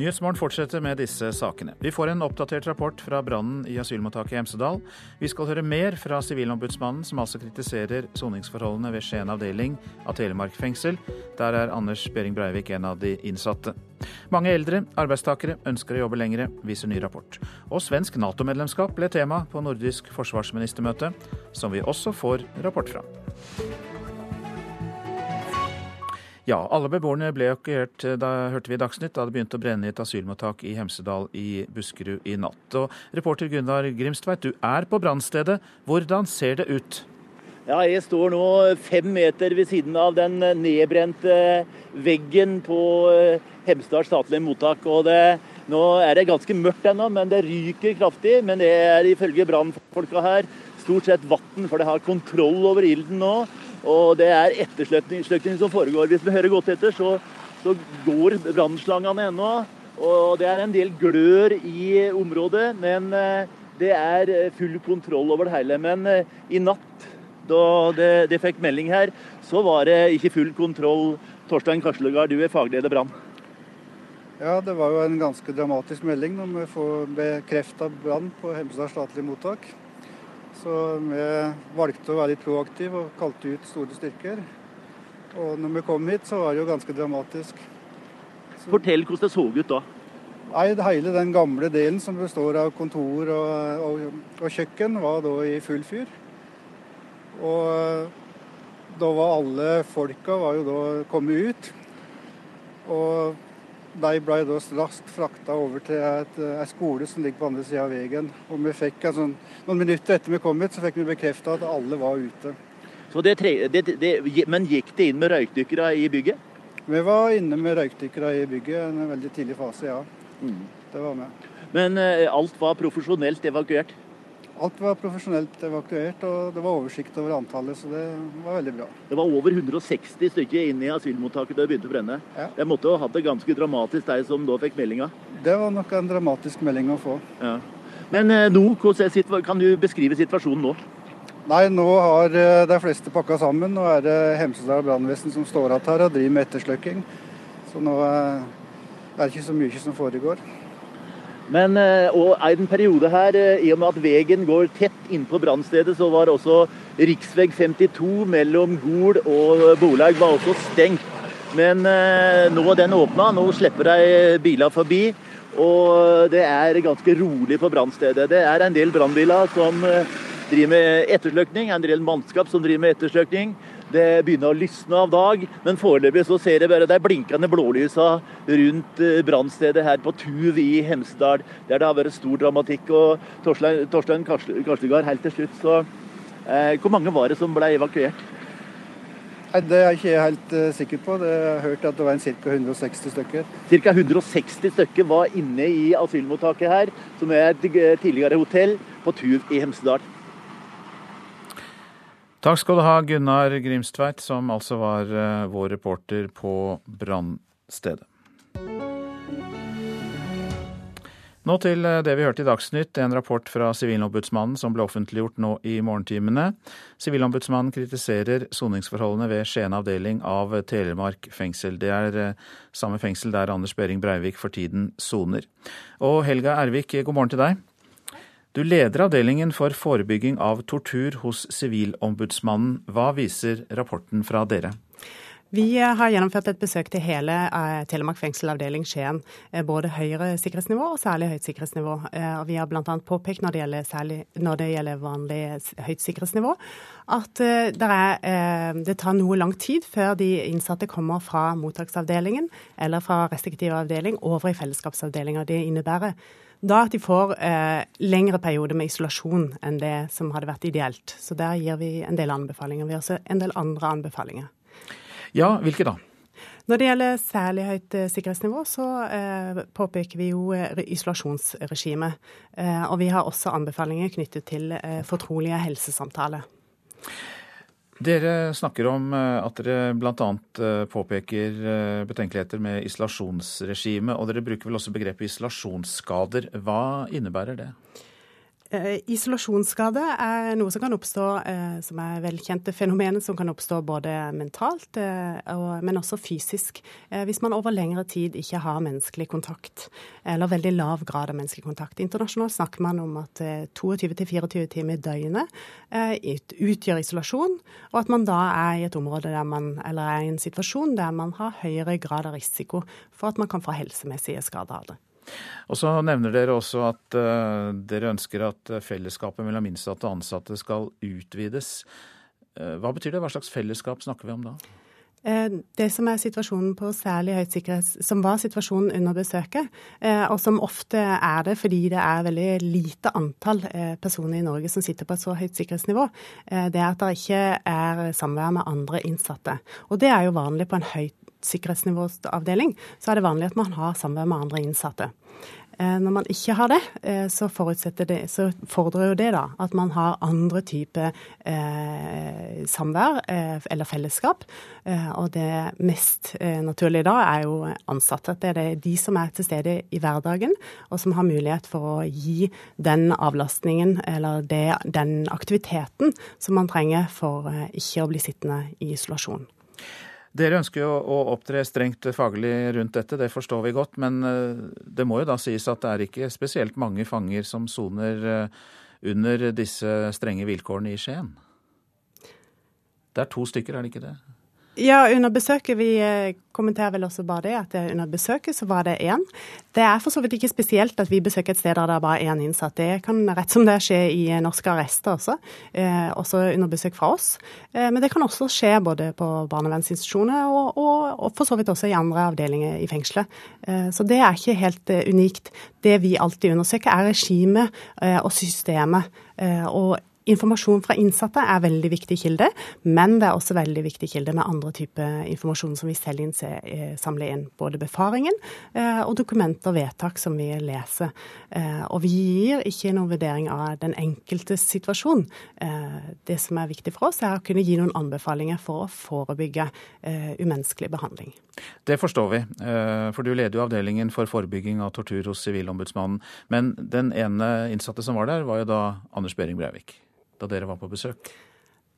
Nyhetsmorgen fortsetter med disse sakene. Vi får en oppdatert rapport fra brannen i asylmottaket i Hemsedal. Vi skal høre mer fra Sivilombudsmannen, som altså kritiserer soningsforholdene ved Skien avdeling av Telemark fengsel. Der er Anders Behring Breivik en av de innsatte. Mange eldre arbeidstakere ønsker å jobbe lengre, viser ny rapport. Og svensk Nato-medlemskap ble tema på nordisk forsvarsministermøte, som vi også får rapport fra. Ja, alle beboerne ble evakuert da hørte vi Dagsnytt da det begynte å brenne i et asylmottak i Hemsedal i Buskerud i natt. Og reporter Gunnar Grimstveit, du er på brannstedet. Hvordan ser det ut? Ja, Jeg står nå fem meter ved siden av den nedbrente veggen på eh, Hemsedal statlige mottak. og det, Nå er det ganske mørkt ennå, men det ryker kraftig. Men det er ifølge brannfolka her stort sett vann, for det har kontroll over ilden nå. Og det er ettersløkning som foregår. Hvis vi hører godt etter, så, så går brannslangene ennå. Og det er en del glør i området, men eh, det er eh, full kontroll over det hele. Men eh, i natt, da det fikk melding her, så var det ikke full kontroll. Torstein Karslegard, du er fagleder brann. Ja, det var jo en ganske dramatisk melding om vi får bekrefta brann på Hemsedal statlige mottak. Så vi valgte å være litt proaktive og kalte ut store styrker. Og når vi kom hit, så var det jo ganske dramatisk. Så... Fortell hvordan det så ut da. Nei, Hele den gamle delen som består av kontor og, og, og kjøkken, var da i full fyr. Og da var alle folka var jo da kommet ut. Og de ble da raskt frakta over til en skole som ligger på andre sida av veien. Og vi fikk altså, Noen minutter etter vi kom hit, så fikk vi bekrefta at alle var ute. Det det, det, men gikk det inn med røykdykkere i bygget? Vi var inne med røykdykkere i bygget i en veldig tidlig fase, ja. Mm. Det var med. Men uh, alt var profesjonelt evakuert? Alt var profesjonelt evakuert, og det var oversikt over antallet, så det var veldig bra. Det var over 160 stykker inne i asylmottaket da det begynte å brenne. Ja. Det måtte ha hatt det ganske dramatisk, de som da fikk meldinga? Det var nok en dramatisk melding å få. Ja. Men eh, nå, kan du beskrive situasjonen nå? Nei, nå har eh, de fleste pakka sammen. Nå er det Hemsedal brannvesen som står igjen her og driver med ettersløkking. Så nå eh, er det ikke så mye som foregår. Men eh, og i en periode her, eh, i og med at veien går tett innpå brannstedet, så var også rv. 52 mellom Gol og Bolaug var også stengt. Men eh, nå er den åpna, nå slipper de biler forbi. Og det er ganske rolig på brannstedet. Det er en del brannbiler som driver med ettersløkning, en del mannskap som driver med ettersløkning. Det begynner å lysne av dag, men foreløpig så ser jeg bare de blinkende blålysa rundt eh, brannstedet her på Tuv i Hemsedal, der det har vært stor dramatikk. Og Torstein, Torstein Karslegard, helt til slutt, så eh, Hvor mange var det som ble evakuert? Nei, Det er jeg ikke helt uh, sikker på. Det, jeg har hørt at det var ca. 160 stykker. Ca. 160 stykker var inne i asylmottaket her, som er et tidligere hotell på Tuv i Hemsedal. Takk skal du ha, Gunnar Grimstveit, som altså var uh, vår reporter på brannstedet. Nå til eh, det vi hørte i Dagsnytt, en rapport fra Sivilombudsmannen som ble offentliggjort nå i morgentimene. Sivilombudsmannen kritiserer soningsforholdene ved Skien avdeling av Telemark fengsel. Det er uh, samme fengsel der Anders Behring Breivik for tiden soner. Og Helga Ervik, god morgen til deg. Du leder avdelingen for forebygging av tortur hos Sivilombudsmannen. Hva viser rapporten fra dere? Vi eh, har gjennomført et besøk til hele eh, Telemark fengsel avdeling Skien. Eh, både høyere sikkerhetsnivå og særlig høyt sikkerhetsnivå. Vi har bl.a. påpekt når det, gjelder særlig, når det gjelder vanlig høyt sikkerhetsnivå, at det, er, det, tar noe lang tid før de innsatte kommer fra mottaksavdelingen eller fra restriktiv avdeling over i fellesskapsavdelinga. Det innebærer da at de får eh, lengre perioder med isolasjon enn det som hadde vært ideelt. Så der gir vi en del anbefalinger. Vi har også en del andre anbefalinger. Ja, hvilke da? Når det gjelder særlig høyt eh, sikkerhetsnivå, så eh, påpeker vi jo eh, isolasjonsregimet. Eh, og vi har også anbefalinger knyttet til fortrolige helsesamtaler. Dere snakker om eh, at dere bl.a. påpeker betenkeligheter med isolasjonsregimet, og dere bruker vel også begrepet isolasjonsskader. Hva innebærer det? Eh, isolasjonsskade er noe som kan oppstå, eh, som er velkjente fenomener som kan oppstå både mentalt, eh, men også fysisk. Hvis man over lengre tid ikke har menneskelig kontakt, eller veldig lav grad av menneskelig kontakt. Internasjonalt snakker man om at 22-24 eh, timer i døgnet utgjør isolasjon, og at man da er i et område der man, eller er i en situasjon der man har høyere grad av risiko for at man kan få helsemessige skader av det. Og så nevner dere også at uh, dere ønsker at fellesskapet mellom innsatte og ansatte skal utvides. Uh, hva betyr det? Hva slags fellesskap snakker vi om da? Eh, det som er situasjonen på særlig høyt sikkerhets, som var situasjonen under besøket, og som ofte er det fordi det er veldig lite antall personer i Norge som sitter på et så høyt sikkerhetsnivå, det er at det ikke er samvær med andre innsatte. Og det er jo vanlig på en høyt sikkerhetsnivåavdeling, så er det vanlig at man har samvær med andre innsatte. Eh, når man ikke har det, eh, så, det, så fordrer jo det da at man har andre typer eh, samvær eh, eller fellesskap. Eh, og det mest eh, naturlige da er jo ansatte. Det er de som er til stede i hverdagen, og som har mulighet for å gi den avlastningen eller det, den aktiviteten som man trenger for ikke å bli sittende i isolasjon. Dere ønsker jo å opptre strengt faglig rundt dette, det forstår vi godt. Men eh, det må jo da sies at det er ikke spesielt mange fanger som soner eh, under disse strenge vilkårene i Skien? Det er to stykker, er det ikke det? Ja, under besøket Vi eh, kommenterer vel også bare det, at under besøket så var det én. Det er for så vidt ikke spesielt at vi besøker et sted der det er bare én innsatt. Det kan rett som det skje i eh, norske arrester også, eh, også under besøk fra oss. Eh, men det kan også skje både på barnevernsinstitusjoner og, og, og, for så vidt også i andre avdelinger i fengselet. Eh, så det er ikke helt eh, unikt. Det vi alltid undersøker, er regimet og systemet. og Informasjon fra innsatte er veldig viktig kilde, men det er også veldig viktig kilde med andre typer informasjon som vi selv innser, samler inn. Både befaringen eh, og dokumenter og vedtak som vi leser. Eh, og vi gir ikke noen vurdering av den enkeltes situasjon. Det som er viktig for oss, er å kunne gi noen anbefalinger for å forebygge umenneskelig behandling. Det forstår vi, for du leder jo avdelingen for forebygging av tortur hos Sivilombudsmannen. Men den ene innsatte som var der, var jo da Anders Behring Breivik da dere var på besøk?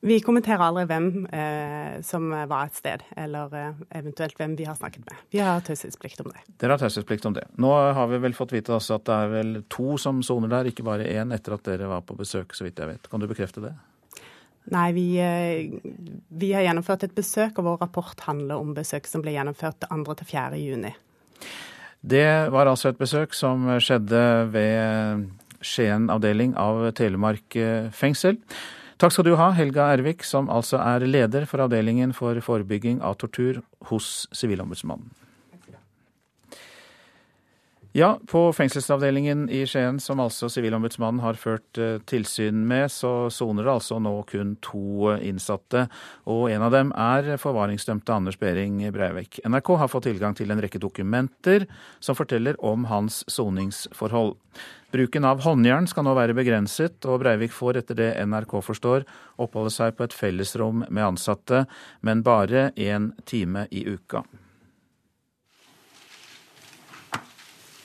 Vi kommenterer aldri hvem eh, som var et sted, eller eh, eventuelt hvem vi har snakket med. Vi har taushetsplikt om det. Dere har taushetsplikt om det. Nå har vi vel fått vite også at det er vel to som soner der, ikke bare én, etter at dere var på besøk, så vidt jeg vet. Kan du bekrefte det? Nei, vi, eh, vi har gjennomført et besøk, og vår rapport handler om besøk som ble gjennomført 2. til 4. juni. Det var altså et besøk som skjedde ved Skien avdeling av Telemark eh, fengsel. Takk skal du ha, Helga Ervik, som altså er leder for avdelingen for forebygging av tortur hos Sivilombudsmannen. Ja, på fengselsavdelingen i Skien, som altså Sivilombudsmannen har ført eh, tilsyn med, så soner det altså nå kun to innsatte. Og en av dem er forvaringsdømte Anders Behring Breivik. NRK har fått tilgang til en rekke dokumenter som forteller om hans soningsforhold. Bruken av håndjern skal nå være begrenset, og Breivik får etter det NRK forstår oppholde seg på et fellesrom med ansatte, men bare én time i uka.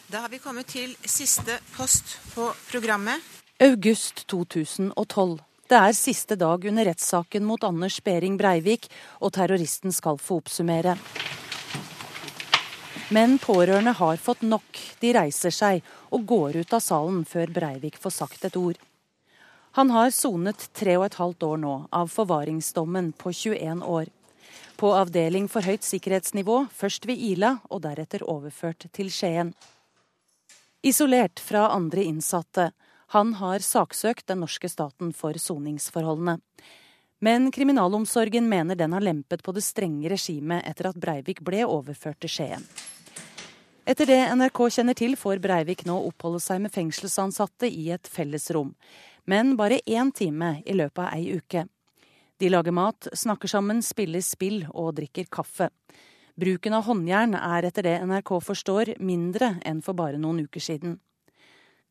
Da har vi kommet til siste post på programmet. August 2012. Det er siste dag under rettssaken mot Anders Behring Breivik, og terroristen skal få oppsummere. Men pårørende har fått nok. De reiser seg og går ut av salen før Breivik får sagt et ord. Han har sonet tre og et halvt år nå av forvaringsdommen på 21 år. På avdeling for høyt sikkerhetsnivå, først ved Ila og deretter overført til Skien. Isolert fra andre innsatte. Han har saksøkt den norske staten for soningsforholdene. Men kriminalomsorgen mener den har lempet på det strenge regimet etter at Breivik ble overført til Skien. Etter det NRK kjenner til, får Breivik nå oppholde seg med fengselsansatte i et fellesrom. Men bare én time i løpet av ei uke. De lager mat, snakker sammen, spiller spill og drikker kaffe. Bruken av håndjern er etter det NRK forstår mindre enn for bare noen uker siden.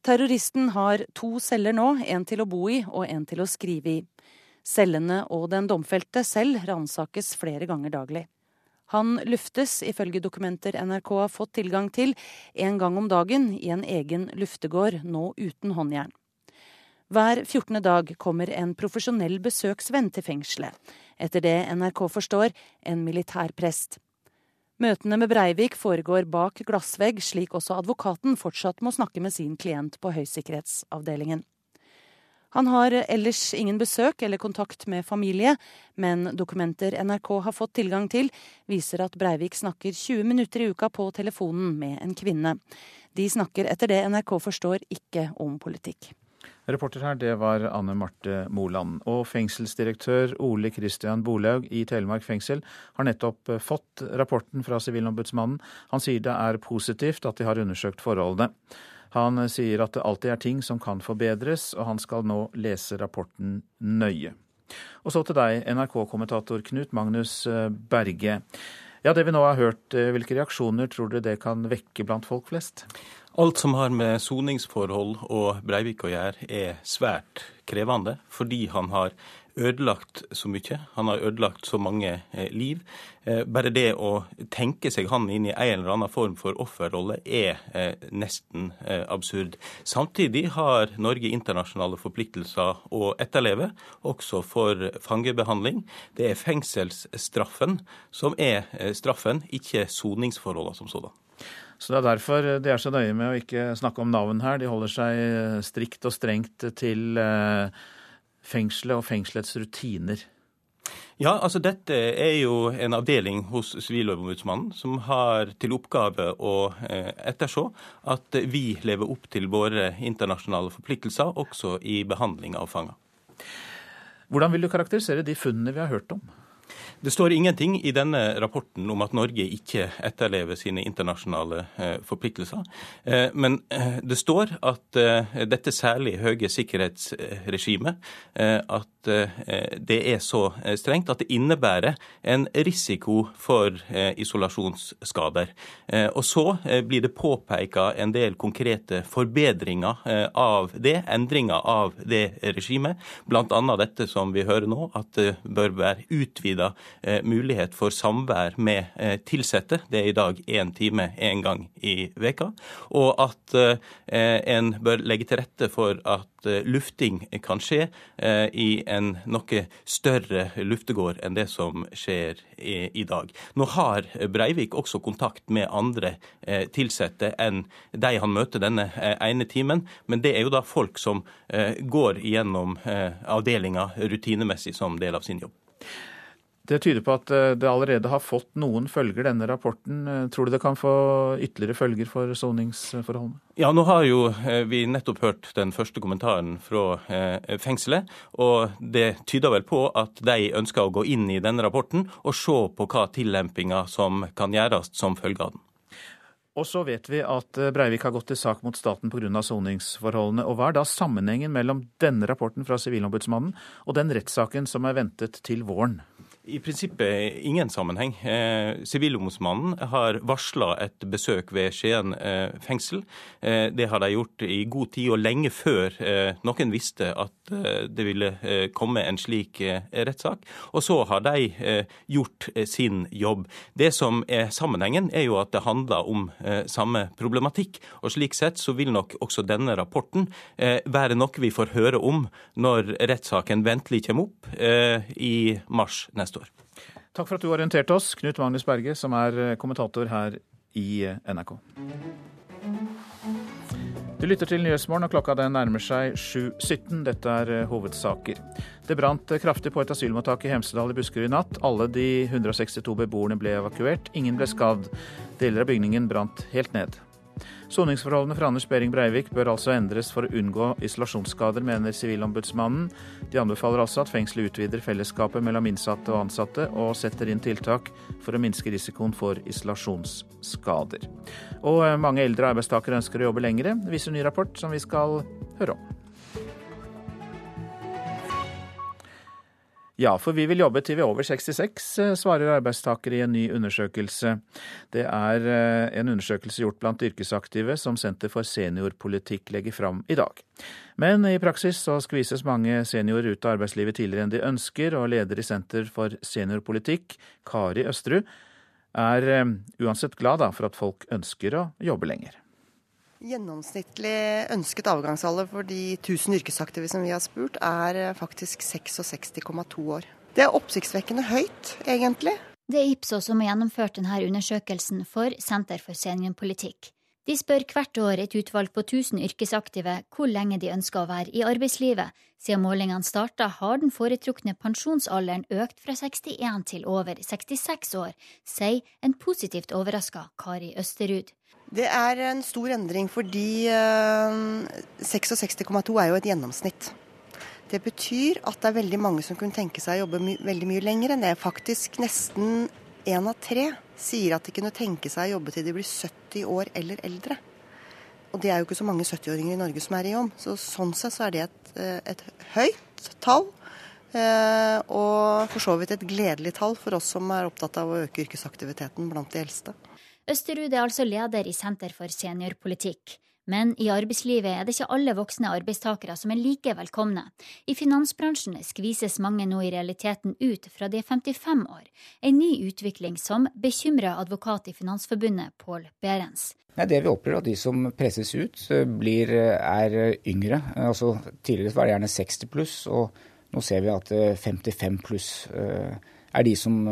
Terroristen har to celler nå, en til å bo i og en til å skrive i. Cellene og den domfelte selv ransakes flere ganger daglig. Han luftes, ifølge dokumenter NRK har fått tilgang til, en gang om dagen i en egen luftegård, nå uten håndjern. Hver 14. dag kommer en profesjonell besøksvenn til fengselet. Etter det NRK forstår, en militærprest. Møtene med Breivik foregår bak glassvegg, slik også advokaten fortsatt må snakke med sin klient på høysikkerhetsavdelingen. Han har ellers ingen besøk eller kontakt med familie, men dokumenter NRK har fått tilgang til, viser at Breivik snakker 20 minutter i uka på telefonen med en kvinne. De snakker etter det NRK forstår ikke om politikk. Reporter her, det var Anne Marte Moland. Og fengselsdirektør Ole Kristian Bolaug i Telemark fengsel har nettopp eh, fått rapporten fra Sivilombudsmannen. Han sier det er positivt at de har undersøkt forholdene. Han sier at det alltid er ting som kan forbedres, og han skal nå lese rapporten nøye. Og så til deg, NRK-kommentator Knut Magnus eh, Berge. Ja, det vi nå har hørt, eh, hvilke reaksjoner tror dere det kan vekke blant folk flest? Alt som har med soningsforhold og Breivik å gjøre, er svært krevende, fordi han har ødelagt så mye. Han har ødelagt så mange eh, liv. Eh, bare det å tenke seg han inn i en eller annen form for offerrolle er eh, nesten absurd. Samtidig har Norge internasjonale forpliktelser å etterleve, også for fangebehandling. Det er fengselsstraffen som er straffen, ikke soningsforholdene som sådan. Så Det er derfor de er så nøye med å ikke snakke om navn her. De holder seg eh, strikt og strengt til eh, fengselet og fengselets rutiner. Ja, altså Dette er jo en avdeling hos Sivilombudsmannen som har til oppgave å etterså at vi lever opp til våre internasjonale forpliktelser, også i behandling av fanger. Hvordan vil du karakterisere de funnene vi har hørt om? Det står ingenting i denne rapporten om at Norge ikke etterlever sine internasjonale eh, forpliktelser. Eh, men eh, det står at dette særlig høye sikkerhetsregimet at det er så strengt at det innebærer en risiko for isolasjonsskader. Og så blir det påpeka en del konkrete forbedringer av det, endringer av det regimet. Bl.a. dette som vi hører nå, at det bør være utvida mulighet for samvær med eh, tilsatte. Det er i dag én time én gang i veka. Og at eh, en bør legge til rette for at lufting kan skje i en noe større luftegård enn det som skjer i dag. Nå har Breivik også kontakt med andre tilsatte enn de han møter denne ene timen, men det er jo da folk som går gjennom avdelinga rutinemessig som del av sin jobb. Det tyder på at eh, det allerede har fått noen følger, denne rapporten. Eh, tror du det kan få ytterligere følger for soningsforholdene? Ja, nå har jo eh, vi nettopp hørt den første kommentaren fra fengselet. Og det tyder vel på at de ønsker å gå inn i denne rapporten og se på hva tillempinga som kan gjøres som følge av den. Og så vet vi at Breivik har gått til sak mot staten pga. soningsforholdene. Og Hva er da sammenhengen mellom denne rapporten fra Sivilombudsmannen og den rettssaken som er ventet til våren? I prinsippet ingen sammenheng. Eh, sivilombudsmannen eh, har varsla et besøk ved Skien eh, fengsel. Eh, det har de gjort i god tid og lenge før eh, noen visste at eh, det ville komme en slik rettssak. Og så har de gjort sin jobb. Det som er sammenhengen, er jo at det handler om samme problematikk. Og slik sett så vil nok også denne rapporten være noe vi får høre om når rettssaken ventelig kommer opp i mars neste år neste år. Takk for at du orienterte oss, Knut Magnus Berge, som er eh, kommentator her i eh, NRK. Du lytter til Nyhetsmorgen, og klokka den nærmer seg 7.17. Dette er eh, hovedsaker. Det brant kraftig på et asylmottak i Hemsedal i Buskerud i natt. Alle de 162 beboerne ble evakuert. Ingen ble skadd. Deler av bygningen brant helt ned. Soningsforholdene for Anders Behring Breivik bør altså endres for å unngå isolasjonsskader, mener Sivilombudsmannen. De anbefaler altså at fengselet utvider fellesskapet mellom innsatte og ansatte, og setter inn tiltak for å minske risikoen for isolasjonsskader. Og eh, mange eldre arbeidstakere ønsker å jobbe lengre, viser en ny rapport som vi skal høre om. Ja, for vi vil jobbe til vi er over 66, eh, svarer arbeidstakere i en ny undersøkelse. Det er eh, en undersøkelse gjort blant yrkesaktive som Senter for seniorpolitikk legger fram i dag. Men i praksis så skvises mange seniorer ut av arbeidslivet tidligere enn de ønsker, og leder i Senter for seniorpolitikk, Kari Østerud, er eh, uansett glad for at folk ønsker å jobbe lenger. Gjennomsnittlig ønsket avgangsalder for de 1000 yrkesaktive som vi har spurt, er eh, faktisk 66,2 år. Det er oppsiktsvekkende høyt, egentlig. Det er Ipsos som har gjennomført denne undersøkelsen for Senter for seniorpolitikk. De spør hvert år et utvalg på 1000 yrkesaktive hvor lenge de ønsker å være i arbeidslivet. Siden målingene starta, har den foretrukne pensjonsalderen økt fra 61 til over 66 år, sier en positivt overraska Kari Østerud. Det er en stor endring fordi 66,2 eh, er jo et gjennomsnitt. Det betyr at det er veldig mange som kunne tenke seg å jobbe my veldig mye lenger enn det. Faktisk nesten én av tre sier at de kunne tenke seg å jobbe til de blir 70 år eller eldre. Og det er jo ikke så mange 70-åringer i Norge som er i jobb. Så sånn sett så er det et, eh, et høyt tall. Eh, og for så vidt et gledelig tall for oss som er opptatt av å øke yrkesaktiviteten blant de eldste. Østerud er altså leder i Senter for seniorpolitikk. Men i arbeidslivet er det ikke alle voksne arbeidstakere som er like velkomne. I finansbransjen skvises mange nå i realiteten ut fra de er 55 år. En ny utvikling som bekymrer advokat i Finansforbundet, Pål Berens. Det vi opplever at de som presses ut, eh, blir, eh, er yngre. Altså, tidligere var det gjerne 60 pluss, og nå ser vi at 55 eh, pluss er de som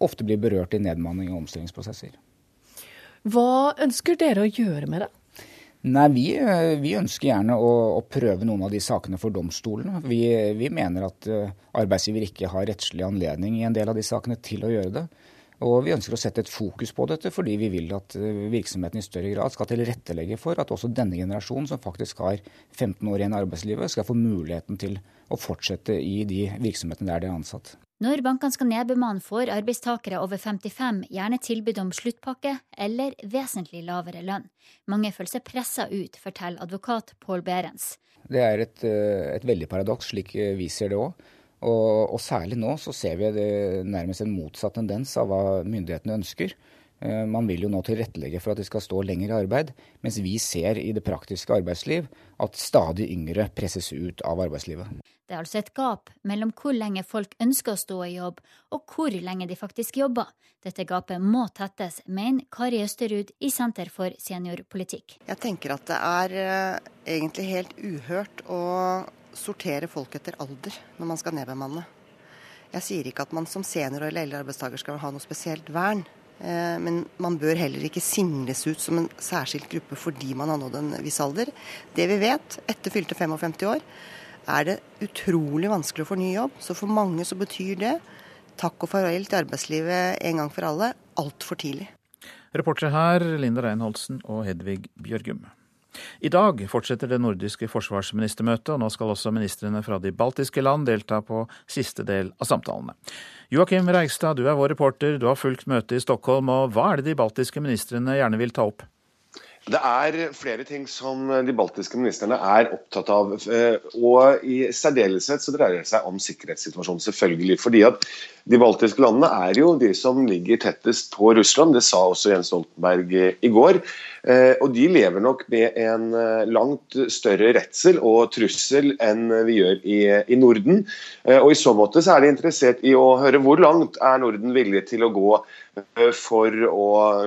ofte blir berørt i nedmanning og omstillingsprosesser. Hva ønsker dere å gjøre med det? Nei, vi, eh, vi ønsker gjerne å, å, prøve noen av de sakene for domstolene. Vi, vi mener at uh, arbeidsgiver ikke har rettslig anledning i en del av de sakene til å gjøre det. Og vi ønsker å sette et fokus på dette fordi vi vil at uh, virksomheten i større grad skal tilrettelegge for at også denne generasjonen, som faktisk har 15 år igjen i arbeidslivet, skal få muligheten til å fortsette i de virksomhetene der de er ansatt. Når bankene skal nedbemanne, får arbeidstakere over 55 gjerne tilbud om sluttpakke eller vesentlig lavere lønn. Mange føler seg pressa ut, forteller advokat Pål Berens. Det er et, eh, et veldig paradoks, slik eh, vi ser det òg. Og, og, særlig nå så ser vi nærmest en motsatt tendens av hva myndighetene ønsker. Eh, man vil jo nå tilrettelegge for at de skal stå lenger i arbeid, mens vi ser i det praktiske arbeidsliv at stadig yngre presses ut av arbeidslivet. Det er altså et gap mellom hvor lenge folk ønsker å stå i jobb, og hvor lenge de faktisk jobber. Dette gapet må tettes, mener Kari Østerud i Senter for seniorpolitikk. Jeg tenker at det er uh, egentlig helt uhørt å sortere folk etter alder når man skal nedbemanne. Jeg sier ikke at man som senior eller eldre arbeidstaker skal ha noe spesielt vern. Eh, men man bør heller ikke singles ut som en særskilt gruppe fordi man har nådd en viss alder. Det vi vet etter fylte 55 år, er det utrolig vanskelig å få ny jobb. Så for mange så betyr det takk og farvel til arbeidslivet en gang for alle altfor tidlig. Reportere her Linda Reinholdsen og Hedvig Bjørgum. I dag fortsetter det nordiske forsvarsministermøtet, og nå skal også ministrene fra de baltiske land delta på siste del av samtalene. Joakim Reigstad, du er vår reporter, du har fulgt møtet i Stockholm, og hva er det de baltiske ministrene gjerne vil ta opp? Det er flere ting som de baltiske ministrene er opptatt av. Eh, og I særdeleshet så dreier det seg om sikkerhetssituasjonen, selvfølgelig. fordi at De baltiske landene er jo de som ligger tettest på Russland. Det sa også Jens Stoltenberg i går. Eh, og De lever nok med en eh, langt større redsel og trussel enn vi gjør i, i Norden. Og I så måte så er de interessert i å høre hvor langt er Norden villig til å gå for å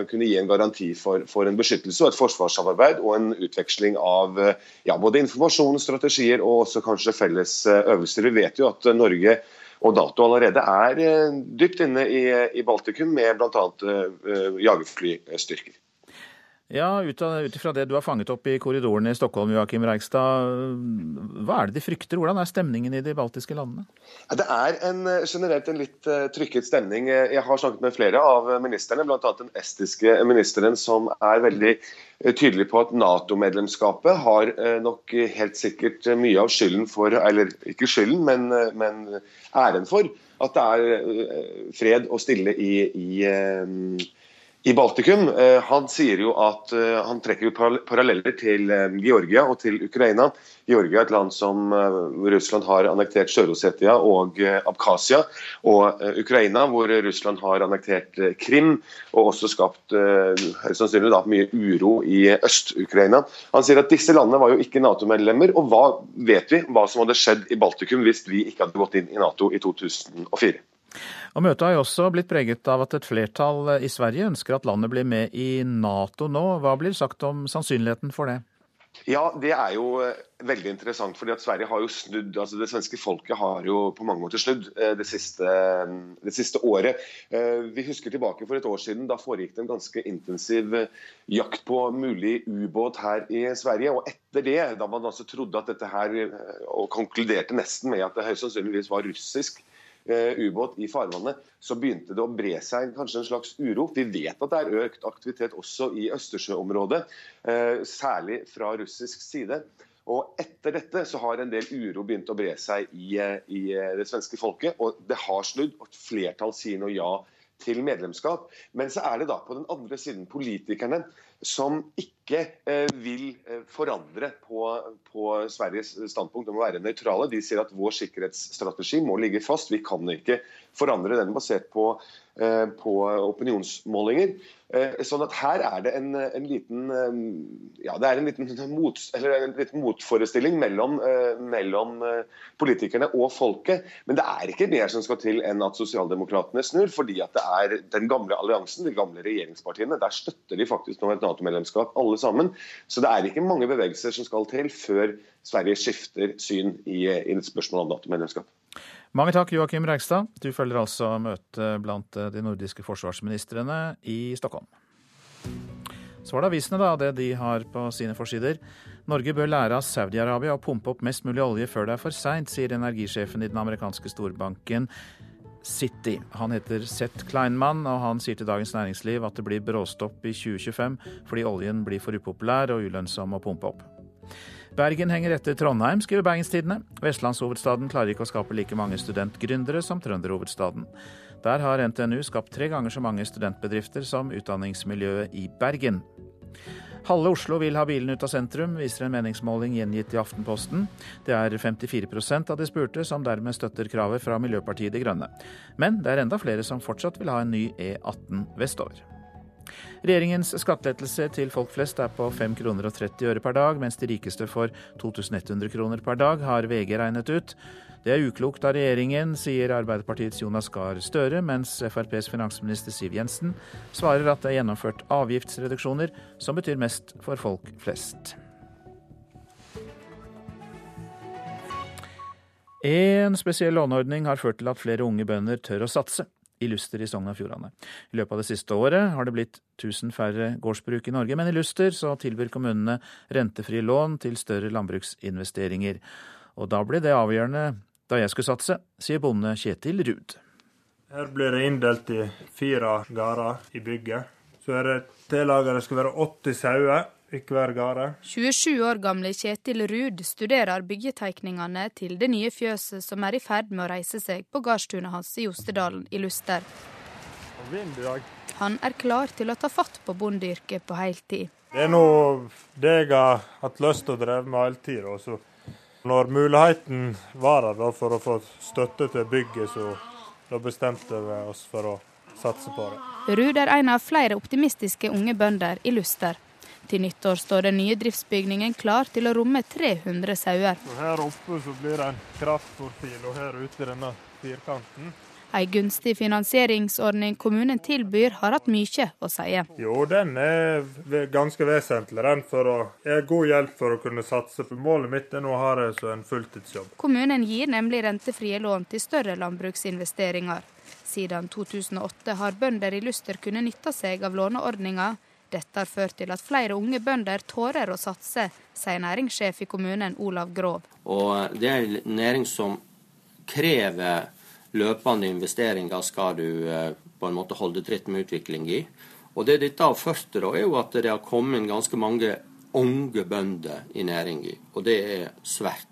kunne gi en garanti for, for en beskyttelse og et forsvarssamarbeid og en utveksling av ja, både informasjon, strategier og også kanskje felles øvelser. Vi vet jo at Norge og Nato allerede er eh, dypt inne i, i Baltikum med bl.a. Jagerflystyrker. Ja, Ut ifra det du har fanget opp i korridorene i Stockholm, Joakim Reigstad, hva er det de frykter? Hvordan er stemningen i de baltiske landene? Det er en, eh, generelt en litt uh, trykket stemning. Jeg har snakket med flere av ministrene, bl.a. den estiske ministeren, som er veldig tydelig på at Nato-medlemskapet har nok helt sikkert mye av skylden for, eller ikke skylden, men, men æren for, at det er fred og stille i, i i Baltikum. Eh, han sier jo at eh, han trekker paralleller til eh, Georgia og til Ukraina. Georgia er et land som Russland har annektert Sør-Ossetia og Abkhasia. Og Ukraina, hvor Russland har annektert Krim og også skapt sannsynlig da, mye uro i Øst-Ukraina. Han sier at disse landene var jo ikke Nato-medlemmer. Og hva vet vi hva som hadde skjedd i Baltikum hvis vi ikke hadde gått inn i Nato i 2004? Og Møtet har jo også blitt preget av at et flertall i Sverige ønsker at landet blir med i Nato nå. Hva blir sagt om sannsynligheten for det? Ja, Det er jo eh, veldig interessant. fordi at Sverige har jo snudd, altså Det svenske folket har jo på mange måter snudd eh, det siste, det siste året. Eh, vi husker tilbake for et år siden. Da foregikk det en ganske intensiv jakt på mulig ubåt her i Sverige. og Etter det, da man altså trodde at dette her, og konkluderte nesten med at det høyst sannsynligvis var russisk Eh, ubåt i farvannet, så begynte det å bre seg kanskje en slags uro. Vi vet at det er økt aktivitet også i Østersjøområdet, eh, særlig fra russisk side. Og Etter dette så har en del uro begynt å bre seg i, eh, i det svenske folket. og Det har snudd. og Et flertall sier nå ja til medlemskap. Men så er det da på den andre siden politikerne som ikke eh, vil eh, forandre på, på, Sveriges standpunkt om å være nøytrale. De sier at vår sikkerhetsstrategi må ligge fast. Vi kan ikke forandre den basert på, på opinionsmålinger. Eh, sånn at Her er det en, en liten eh, ja, det er en liten, mot, en liten motforestilling mellom, eh, mellom, politikerne og folket. Men det er ikke mer som skal til enn at sosialdemokratene snur. fordi at det er den gamle alliansen, de gamle regjeringspartiene, der støtter de faktisk nå et Nato-medlemskap alle sammen. Så det er ikke mange bevegelser som skal til før Sverige skifter syn i, i spørsmålet om Nato-medlemskap. Mange takk, Joakim Reigstad. Du følger altså møtet blant de nordiske forsvarsministrene i Stockholm. Så var det avisene, da, det de har på sine forsider. Norge bør lære av Saudi-Arabia å pumpe opp mest mulig olje før det er for seint, sier energisjefen i den amerikanske storbanken City. Han heter Seth Kleinmann, og han sier til Dagens Næringsliv at det blir bråstopp i 2025 fordi oljen blir for upopulær og ulønnsom å pumpe opp. Bergen henger etter Trondheim, skriver Bergenstidene. Vestlandshovedstaden klarer ikke å skape like mange studentgründere som trønderhovedstaden. Der har NTNU skapt tre ganger så mange studentbedrifter som utdanningsmiljøet i Bergen. Halve Oslo vil ha bilen ut av sentrum, viser en meningsmåling gjengitt i Aftenposten. Det er 54% av de spurte som dermed støtter kravet fra Miljøpartiet De Grønne. Men det er enda flere som fortsatt vil ha en ny E18 vestover. Regjeringens skattelettelse til folk flest er på 5 kroner og 30 øre per dag, mens de rikeste får 2100 kroner per dag, har VG regnet ut. Det er uklokt av regjeringen, sier Arbeiderpartiets Jonas Gahr Støre, mens FrPs finansminister Siv Jensen svarer at det er gjennomført avgiftsreduksjoner som betyr mest for folk flest. En spesiell låneordning har ført til at flere unge bønder tør å satse i Luster i Sogn og Fjordane. I løpet av det siste året har det blitt 1000 færre gårdsbruk i Norge, men i Luster så tilbyr kommunene rentefrie lån til større landbruksinvesteringer. Og da ble det avgjørende da jeg skulle satse, sier bonde Kjetil Ruud. Her blir det inndelt i fire gårder i bygget. Så er det tillaget det skal være 80 sauer. 27 år gamle Kjetil Ruud studerer byggetegningene til det nye fjøset som er i ferd med å reise seg på gardstunet hans i Jostedalen i Luster. Han er klar til å ta fatt på bondeyrket på heltid. Det er noe det jeg har hatt lyst til å dreve med hele tida. Når muligheten var der for å få støtte til bygget, så da bestemte vi oss for å satse på det. Ruud er en av flere optimistiske unge bønder i Luster. Til nyttår står den nye driftsbygningen klar til å romme 300 sauer. Her oppe så blir det en kraftprofil, og her ute denne firkanten. En gunstig finansieringsordning kommunen tilbyr, har hatt mye å si. Jo, den er ganske vesentlig. Den for å, er god hjelp for å kunne satse. For målet mitt er nå å ha det som en fulltidsjobb. Kommunen gir nemlig rentefrie lån til større landbruksinvesteringer. Siden 2008 har bønder i Luster kunnet nytte seg av låneordninga dette har ført til at flere unge bønder tårer å satse, sier næringssjef i kommunen Olav Grov. Og det er en næring som krever løpende investeringer skal du eh, på en måte holde tritt med utvikling i. Og det dette har ført til, er jo at det har kommet ganske mange unge bønder i næringa, og det er svært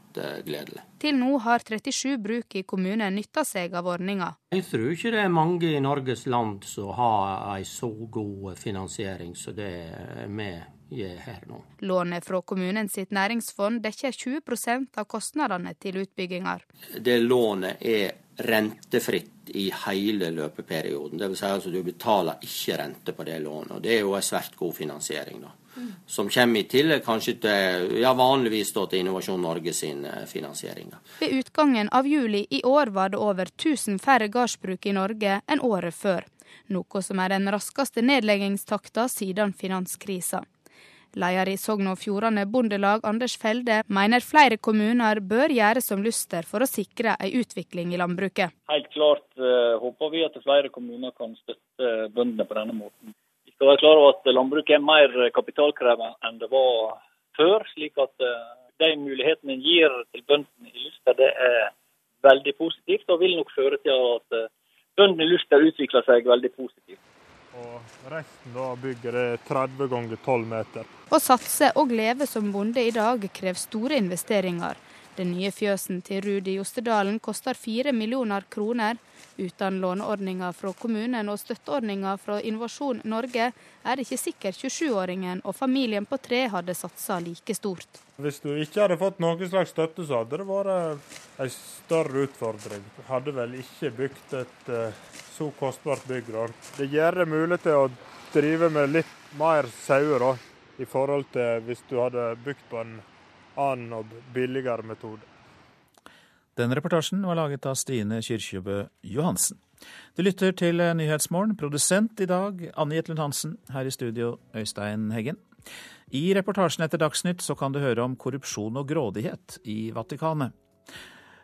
gledelig. Til nå har 37 bruk i kommunen nytta seg av ordninga. Jeg tror ikke det er mange i Norges land som har ei så god finansiering som det vi med. Lånet fra kommunen sitt næringsfond dekker 20% av kostnadene til utbygginger. Det lånet er rentefritt i hele løpeperioden. Dvs. Si altså du betaler ikke rente på det lånet. og Det er jo en svært god finansiering. da. Som kommer i tillegg kanskje til ja, vanligvis da, til Innovasjon Norge sin eh, finansiering. Da. Ved utgangen av juli i år var det over 1000 færre gardsbruk i Norge enn året før. Noe som er den raskeste nedleggingstakta siden finanskrisa. Leder i Sogn og Fjordane Bondelag, Anders Felde, mener flere kommuner bør gjøre som Luster for å sikre en utvikling i landbruket. Helt klart uh, håper vi at flere kommuner kan støtte bøndene på denne måten. Vi skal være klar over at landbruket er mer kapitalkrevende enn det var før. slik at uh, de mulighetene en gir til bøndene i Luster, det er veldig positivt, og vil nok føre til at bøndene i Luster utvikler seg veldig positivt. Og resten da bygget er 30 ganger 12 meter. Å satse og leve som bonde i dag krever store investeringer. Den nye fjøsen til Rudi Jostedalen koster fire millioner kroner. Uten låneordninger fra kommunen og støtteordninger fra Innovasjon Norge er det ikke sikkert 27-åringen og familien på tre hadde satsa like stort. Hvis du ikke hadde fått noen slags støtte, så hadde det vært en større utfordring. Du hadde vel ikke bygd et uh, så kostbart bygg. Det gjør det mulig til å drive med litt mer sauer i forhold til hvis du hadde bygd på en annen og billigere metode. Den reportasjen var laget av Stine Kyrkjebø Johansen. Du lytter til Nyhetsmorgen. Produsent i dag Anne Jetlund Hansen. Her i studio Øystein Heggen. I reportasjen etter Dagsnytt så kan du høre om korrupsjon og grådighet i Vatikanet.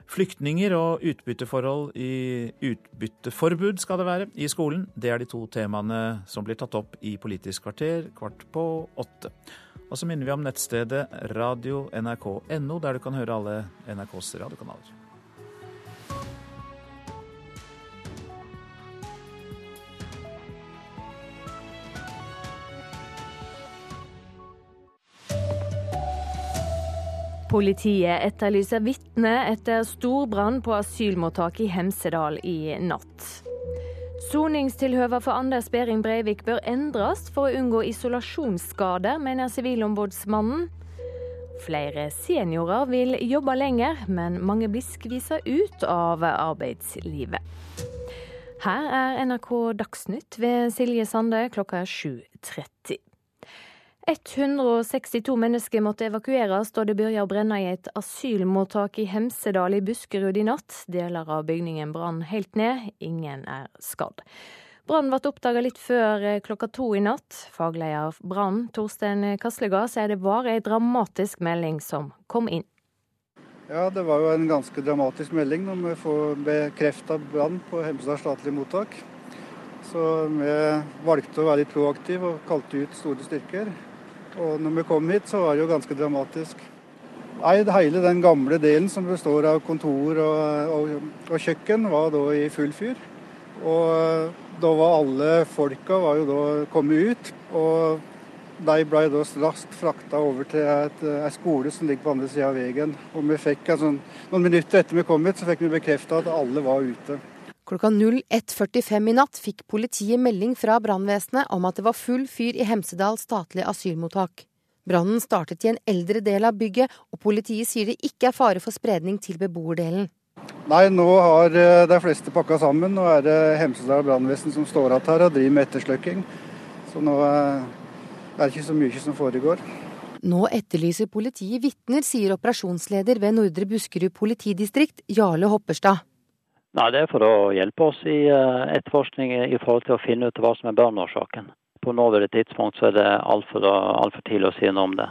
Flyktninger og utbytteforhold i utbytteforbud skal det være i skolen. Det er de to temaene som blir tatt opp i Politisk kvarter kvart på åtte. Og så minner vi om nettstedet radio.nrk.no, der du kan høre alle NRKs radiokanaler. Politiet etterlyser vitner etter storbrann på asylmottak i Hemsedal i natt. Soningstilhøva for Anders Behring Breivik bør endres for å unngå isolasjonsskader, mener Sivilombudsmannen. Flere seniorer vil jobbe lenger, men mange blir skvisa ut av arbeidslivet. Her er NRK Dagsnytt ved Silje Sande klokka 7.30. 162 mennesker måtte evakueres da det begynte å brenne i et asylmottak i Hemsedal i Buskerud i natt. Deler av bygningen brann helt ned, ingen er skadd. Brannen ble oppdaga litt før eh, klokka to i natt. Fagleder Brann, Torstein Kaslegard, sier det var ei dramatisk melding som kom inn. Ja, det var jo en ganske dramatisk melding når vi får bekrefta brann på Hemsedal statlige mottak. Så vi valgte å være litt proaktive og kalte ut store styrker. Og når vi kom hit, så var det jo ganske dramatisk. Hele den gamle delen som består av kontor og, og, og kjøkken, var da i full fyr. Og da var alle folka var jo da kommet ut. Og de ble da raskt frakta over til ei skole som ligger på andre sida av veien. Og vi fikk, altså, Noen minutter etter vi kom hit, så fikk vi bekrefta at alle var ute. Klokka 01.45 i natt fikk politiet melding fra brannvesenet om at det var full fyr i Hemsedal statlige asylmottak. Brannen startet i en eldre del av bygget, og politiet sier det ikke er fare for spredning til beboerdelen. Nei, nå har eh, de fleste pakka sammen. Nå er det Hemsedal brannvesen som står igjen her og driver med ettersløkking. Så nå eh, er det ikke så mye som foregår. Nå etterlyser politiet vitner, sier operasjonsleder ved Nordre Buskerud politidistrikt, Jarle Hopperstad. Nei, Det er for å hjelpe oss i uh, etterforskning i forhold til å finne ut hva som er brannårsaken. På nåværende tidspunkt så er det altfor alt for tidlig å si noe om det.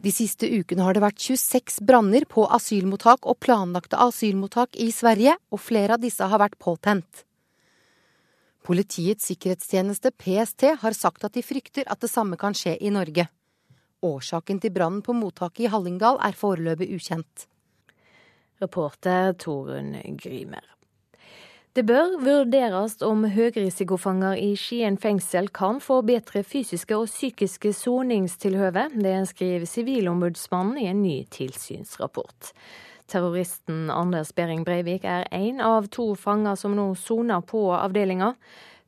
De siste ukene har det vært 26 branner på asylmottak og planlagte asylmottak i Sverige, og flere av disse har vært påtent. Politiets sikkerhetstjeneste, PST, har sagt at de frykter at det samme kan skje i Norge. Årsaken til brannen på mottaket i Hallingdal er foreløpig ukjent. Reporter Torunn Grymer. Det bør vurderes om høyrisikofanger i Skien fengsel kan få bedre fysiske og psykiske soningstilhøve. Det skriver Sivilombudsmannen i en ny tilsynsrapport. Terroristen Anders Behring Breivik er én av to fanger som nå soner på avdelinga.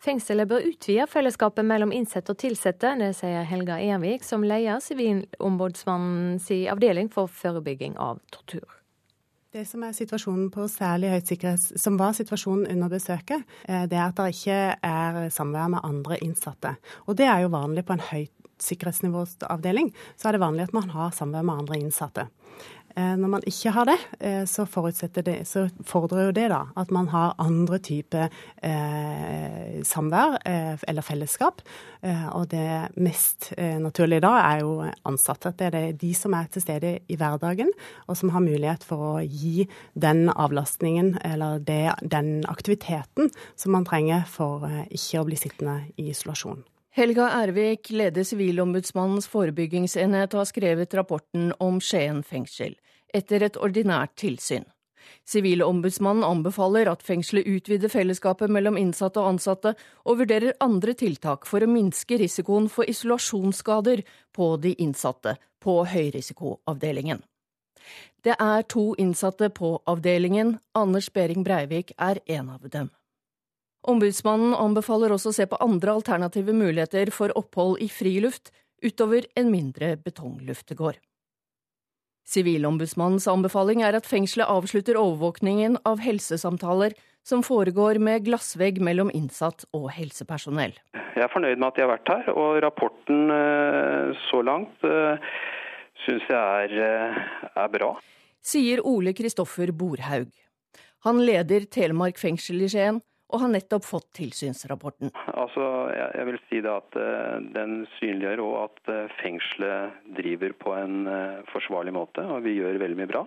Fengselet bør utvide fellesskapet mellom innsatte og tilsatte, det sier Helga Ervik, som leder Sivilombudsmannens avdeling for forebygging av tortur. Det som er situasjonen på særlig høyt sikkerhets, som var situasjonen under besøket, eh, det er at det ikke er samvær med andre innsatte. Og det er jo vanlig på en høyt sikkerhetsnivåavdeling. Så er det vanlig at man har samvær med andre innsatte. Eh, når man ikke har det, eh, så, det, så fordrer jo det da at man har andre typer eh, samvær eh, eller fellesskap. Eh, og det mest eh, naturlige da er jo ansatte. Det er det, de som er til stede i hverdagen, og som har mulighet for å gi den avlastningen eller det, den aktiviteten som man trenger for ikke å bli sittende i isolasjon. Helga Ervik leder Sivilombudsmannens forebyggingsenhet har skrevet rapporten om Skien fengsel, etter et ordinært tilsyn. Sivilombudsmannen anbefaler at fengselet utvider fellesskapet mellom innsatte og ansatte, og vurderer andre tiltak for å minske risikoen for isolasjonsskader på de innsatte på høyrisikoavdelingen. Det er to innsatte på avdelingen, Anders Behring Breivik er en av dem. Ombudsmannen anbefaler også å se på andre alternative muligheter for opphold i friluft utover en mindre betongluftegård. Sivilombudsmannens anbefaling er at fengselet avslutter overvåkningen av helsesamtaler som foregår med glassvegg mellom innsatt og helsepersonell. Jeg er fornøyd med at de har vært her, og rapporten eh, så langt eh, syns jeg er, eh, er bra. Sier Ole Kristoffer Borhaug. Han leder Telemark fengsel i Skien og har nettopp fått tilsynsrapporten. Altså, jeg vil si det at uh, Den synliggjør òg at uh, fengselet driver på en uh, forsvarlig måte, og vi gjør veldig mye bra.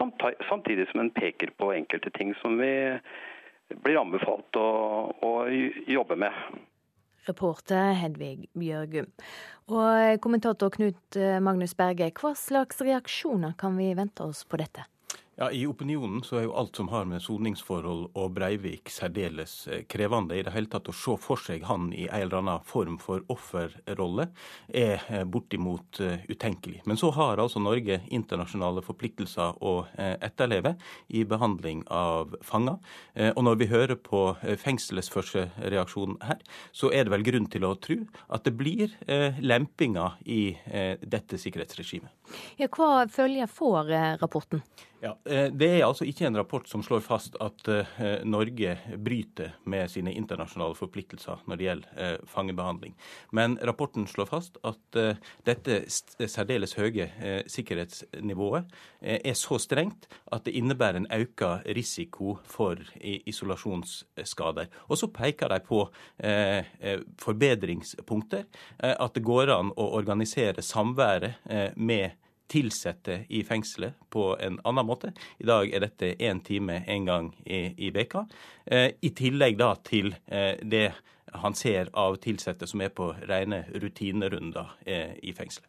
Samtidig som en peker på enkelte ting som vi blir anbefalt å, å jobbe med. Reporter Hedvig Bjørgum. Og kommentator Knut Magnus Berge, hva slags reaksjoner kan vi vente oss på dette? Ja, I opinionen så er jo alt som har med soningsforhold og Breivik særdeles eh, krevende. I det hele tatt å se for seg han i en eller annen form for offerrolle er eh, bortimot eh, utenkelig. Men så har altså Norge internasjonale forpliktelser å etterleve i behandling av fanger. Og når vi hører på fengselets første reaksjon her, så er det vel grunn til å tro at det blir lempinger i dette sikkerhetsregimet. Ja, hva følger får rapporten? Ja, eh, Det er altså ikke en rapport som slår fast at eh, Norge bryter med sine internasjonale forpliktelser når det gjelder eh, fangebehandling. Men rapporten slår fast at dette særdeles høye sikkerhetsnivået er så strengt at det innebærer en økt risiko for isolasjonsskader. Og så peker de på forbedringspunkter. At det går an å organisere samværet med tilsatte i fengselet på en annen måte. I dag er dette én time én gang i, veka. Eh, I tillegg da til eh, det han ser av tilsatte som er på rene rutinerunder eh, i fengselet.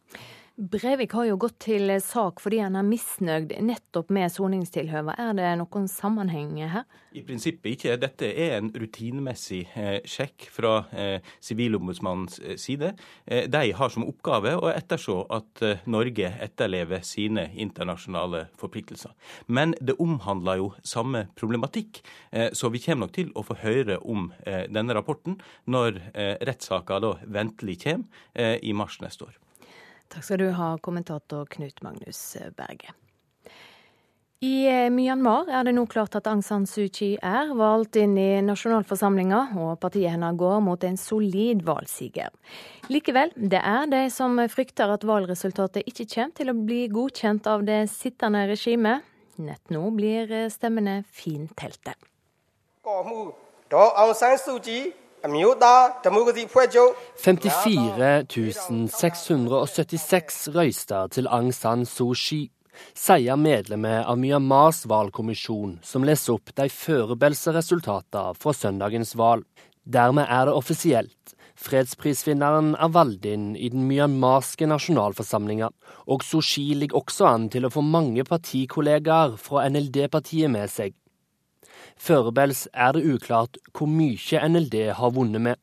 Breivik har jo gått til sak fordi han er misnøyd nettopp med soningstilhøvet. Er det noen sammenheng her? I prinsippet ikke. Dette er en rutinemessig eh, sjekk fra eh, Sivilombudsmannens eh, side. De har som oppgave å etterså at Norge etterlever sine internasjonale forpliktelser. Men det omhandler jo samme problematikk, så vi kommer nok til å få høre om denne rapporten når rettssaka ventelig kommer i mars neste år. Takk skal du ha, kommentator Knut Magnus Berge. I eh, Myanmar er det nå klart at Aung San Suu Kyi er valgt inn i nasjonalforsamlinga, og partiet hennes går mot en solid valgsiger. Likevel, det er de som frykter at valgresultatet ikke kommer til å bli godkjent av det sittende regimet. Nett nå blir stemmene fintelte. 54 676 røyster til Aung San Suu Kyi, sier medlemmet av Myanmars valgkommisjon, som leser opp de forberedte resultatene fra søndagens valg. Dermed er det offisielt. Fredsprisvinneren er valgt inn i den myanmarske nasjonalforsamlinga, og Suu Kyi ligger også an til å få mange partikollegaer fra NLD-partiet med seg. Foreløpig er det uklart hvor mye NLD har vunnet med.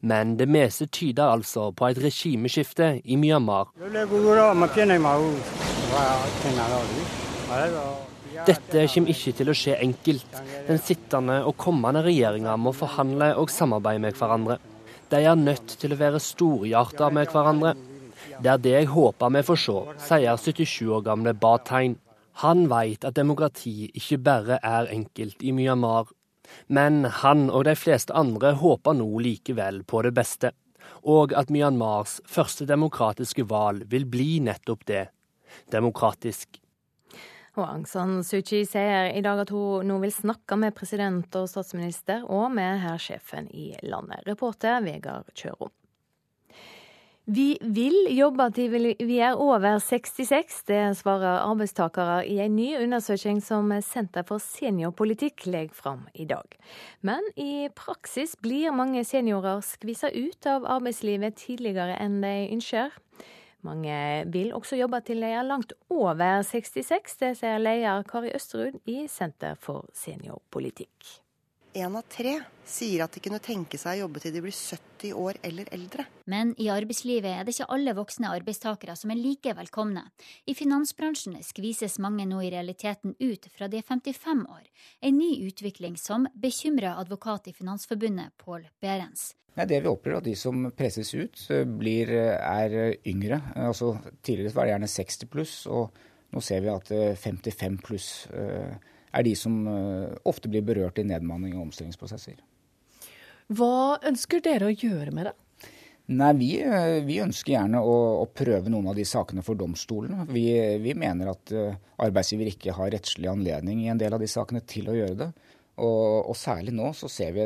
Men det meste tyder altså på et regimeskifte i Myanmar. Dette kommer ikke til å skje enkelt. Den sittende og kommende regjeringa må forhandle og samarbeide med hverandre. De er nødt til å være storhjerta med hverandre. Det er det jeg håper vi får se, sier 77 år gamle Ba Tein. Han vet at demokrati ikke bare er enkelt i Myanmar. Men han og de fleste andre håper nå likevel på det beste. Og at Myanmars første demokratiske valg vil bli nettopp det demokratisk. Og Aung San Suu Kyi sier i dag at hun nå vil snakke med president og statsminister og med hærsjefen i landet. Reporter Vegard Kjørom. Vi vil jobbe til vi er over 66, det svarer arbeidstakere i en ny undersøking som Senter for seniorpolitikk legger fram i dag. Men i praksis blir mange seniorer skvisa ut av arbeidslivet tidligere enn de ønsker. Mange vil også jobbe til de er langt over 66, det sier leder Kari Østerud i Senter for seniorpolitikk én av tre sier at de kunne tenke seg å jobbe til de blir 70 år eller eldre. Men i arbeidslivet er det ikke alle voksne arbeidstakere som er like velkomne. I finansbransjen skvises mange nå i realiteten ut fra de er 55 år. En ny utvikling som bekymrer advokat i Finansforbundet, Pål Berens. Det vi opplever, at de som presses ut, eh, blir, eh, er yngre. Altså, tidligere var det gjerne 60 pluss, og nå ser vi at 55 pluss. pluss er de som eh, ofte blir berørt i nedmanning og omstillingsprosesser. Hva ønsker dere å gjøre med det? Nei, vi, eh, vi ønsker gjerne å, å, prøve noen av de sakene for domstolene. Vi, vi, mener at eh, arbeidsgiver ikke har rettslig anledning i en del av de sakene til å gjøre det. Og, og særlig nå så ser vi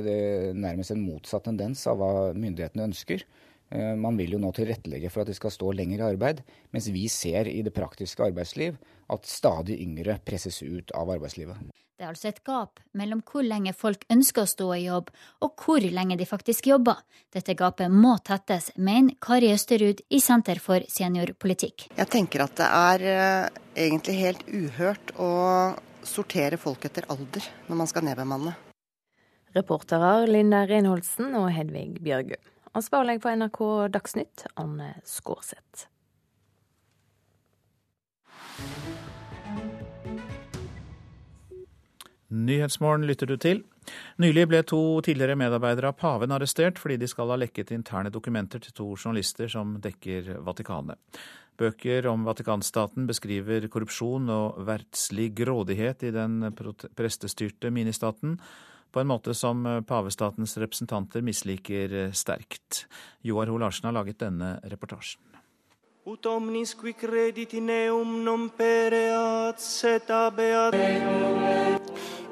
nærmest en motsatt tendens av hva myndighetene ønsker. Eh, man vil jo nå tilrettelegge for at de skal stå lenger i arbeid, mens vi ser i det praktiske arbeidsliv at stadig yngre presses ut av arbeidslivet. Det er altså et gap mellom hvor lenge folk ønsker å stå i jobb, og hvor lenge de faktisk jobber. Dette gapet må tettes, mener Kari Østerud i Senter for seniorpolitikk. Jeg tenker at det er uh, egentlig helt uhørt å sortere folk etter alder når man skal nedbemanne. Reportere Linda Reinholdsen og Hedvig Bjørgu. Ansvarlig på NRK Dagsnytt, Anne Skårseth. Nyhetsmorgen lytter du til. Nylig ble to tidligere medarbeidere av paven arrestert fordi de skal ha lekket interne dokumenter til to journalister som dekker Vatikanet. Bøker om Vatikanstaten beskriver korrupsjon og verdslig grådighet i den prestestyrte ministaten, på en måte som eh, pavestatens representanter misliker eh, sterkt. Joar Ho Larsen har laget denne reportasjen. Ut omnis qui credit in eum non pereat set abeat